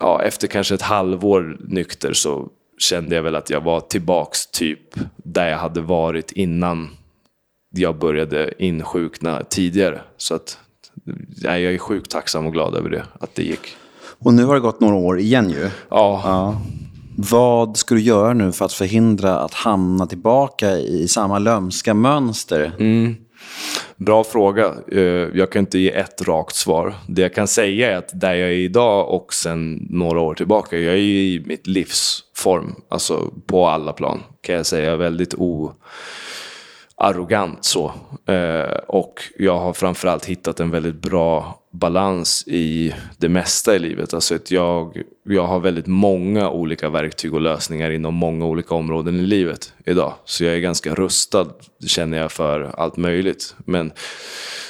ja, efter kanske ett halvår nykter så kände jag väl att jag var tillbaks typ där jag hade varit innan jag började insjukna tidigare. Så att nej, jag är sjukt tacksam och glad över det, att det gick. Och nu har det gått några år igen ju. Ja, Ja. Vad ska du göra nu för att förhindra att hamna tillbaka i samma lömska mönster? Bra fråga. Eh, jag kan inte ge ett rakt svar. Det jag kan säga är att där jag är idag och sen några år tillbaka, jag är ju i mitt livsform. Alltså på alla plan kan jag säga. Väldigt arrogant så. Eh, Och jag har framförallt hittat en väldigt bra balans i det mesta i livet. Alltså att jag, jag har väldigt många olika verktyg och lösningar inom många olika områden i livet idag. Så jag är ganska rustad, känner jag, för allt möjligt. Men,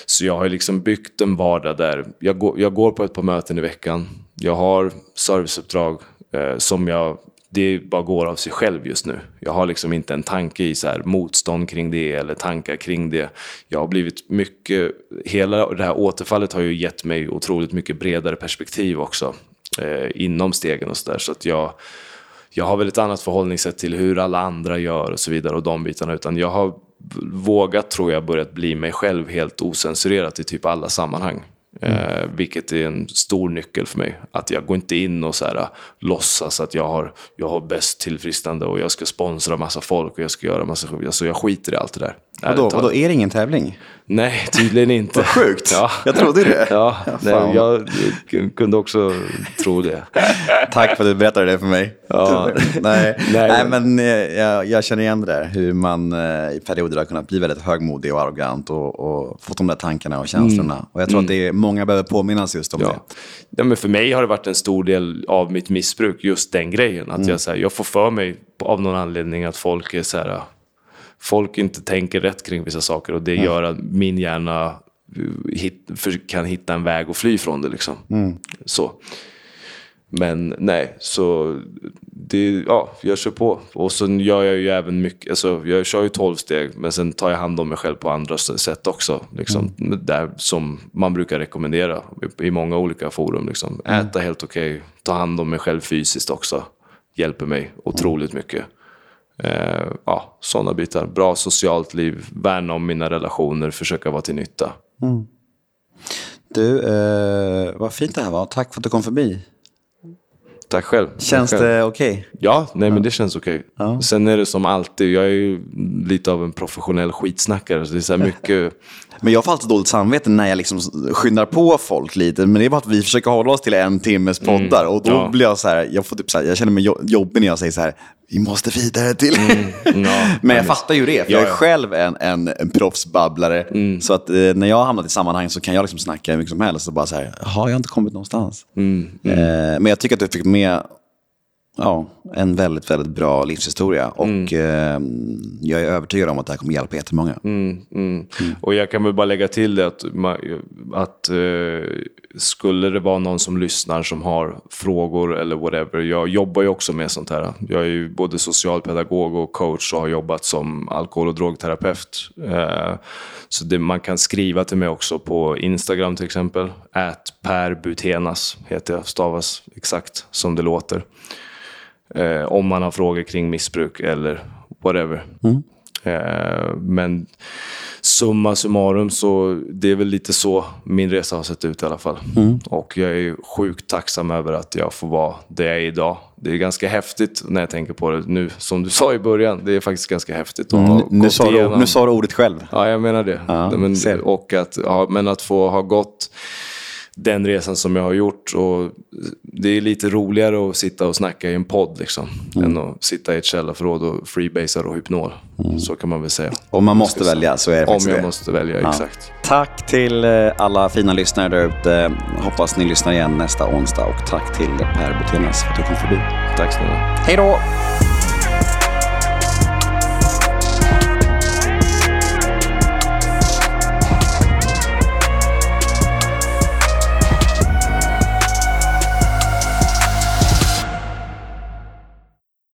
så jag har liksom byggt en vardag där jag går, jag går på ett par möten i veckan. Jag har serviceuppdrag eh, som jag det bara går av sig själv just nu. Jag har liksom inte en tanke i så här motstånd kring det eller tankar kring det. Jag har blivit mycket, hela det här återfallet har ju gett mig otroligt mycket bredare perspektiv också eh, inom stegen och sådär. Så att jag, jag har väl ett annat förhållningssätt till hur alla andra gör och så vidare och de bitarna. Utan jag har vågat, tror jag, börjat bli mig själv helt osensurerat i typ alla sammanhang. Eh, vilket är en stor nyckel för mig. Att jag går inte in och så här, låtsas att jag har, jag har bäst tillfrisknande och jag ska sponsra massa folk och jag ska göra massa alltså jag skiter i allt det där. Vadå, vadå, är det ingen tävling? Nej, tydligen inte. Vad sjukt. Ja. Jag trodde det. Ja, Ja, nej, jag kunde också tro det. Tack för att du berättade det för mig. Ja. Nej. Nej, Nej, men- eh, jag, jag känner igen det där. Hur man eh, i perioder har kunnat bli väldigt högmodig och arrogant och, och fått de där tankarna och känslorna. Och jag tror att det är, många behöver påminnas just om Mm. Ja. Ja, men för mig har det varit en stor del av mitt missbruk, just den grejen. Att jag, så här, jag får för mig av någon anledning att folk är så här, folk inte tänker rätt kring vissa saker och det gör att min hjärna eh, hit, kan hitta en väg och fly från det. Liksom. Så. Men nej, så det, ja, jag kör på. Och sen gör jag ju även mycket, alltså jag kör ju 12 steg, men sen tar jag hand om mig själv på andra sätt också. Liksom, där som man brukar rekommendera i, många olika forum. Liksom. Äta helt okej, ta hand om mig själv fysiskt också. Hjälper mig otroligt mycket. Eh, ja, sådana bitar. Bra socialt liv, värna om mina relationer, försöka vara till nytta. Du, eh, vad fint det här var. Tack för att du kom förbi. Tack själv. Tack Känns själv. det okej? Ja, nej men det känns okej. Sen är det som alltid, jag är ju lite av en professionell skitsnackare. Så det är så mycket, Men jag får alltid dåligt samvete när jag liksom skyndar på folk lite. Men det är bara att vi försöker hålla oss till en timmes poddar. Och då ja. blir jag så här, jag, får typ så här, jag känner mig jo- jobbig när jag säger så här, vi måste vidare till... ja, men jag fattar ju det, för Ja, jag är själv en, en, en proffsbabblare. Så att eh, när jag har hamnat i sammanhang så kan jag liksom snacka hur mycket som helst. Och bara så här, har jag har inte kommit någonstans. Eh, men jag tycker att du fick med ja, en väldigt, väldigt bra livshistoria. Och eh, jag är övertygad om att det här kommer hjälpa jättemånga. Mm. Och jag kan väl bara lägga till det att, att eh, skulle det vara någon som lyssnar som har frågor eller whatever. Jag jobbar ju också med sånt här. Jag är ju både socialpedagog och coach och har jobbat som alkohol och drogterapeut. Eh, så det, man kan skriva till mig också på Instagram till exempel. At Per Butenas heter jag, stavas exakt som det låter. Eh, om man har frågor kring missbruk eller whatever. Eh, men summa summarum så det är väl lite så min resa har sett ut i alla fall. Och jag är sjukt tacksam över att jag får vara där jag är idag. Det är ganska häftigt när jag tänker på det nu. Som du sa i början, det är faktiskt ganska häftigt Mm, Nu gått sa, du, nu sa du ordet själv. Ja, jag menar det. Ja, men, och att, ja, men att få ha gått den resan som jag har gjort. Och det är lite roligare att sitta och snacka i en podd liksom, Mm. än att sitta i ett källarförråd och freebasea och hypnol. Så kan man väl säga. Om man måste välja så är det Om jag det. måste välja, Ja. exakt. Tack till eh, alla fina lyssnare där ute. Hoppas ni lyssnar igen nästa onsdag. Och tack till Per Butenas för att du kom förbi. Tack snälla. Hej då!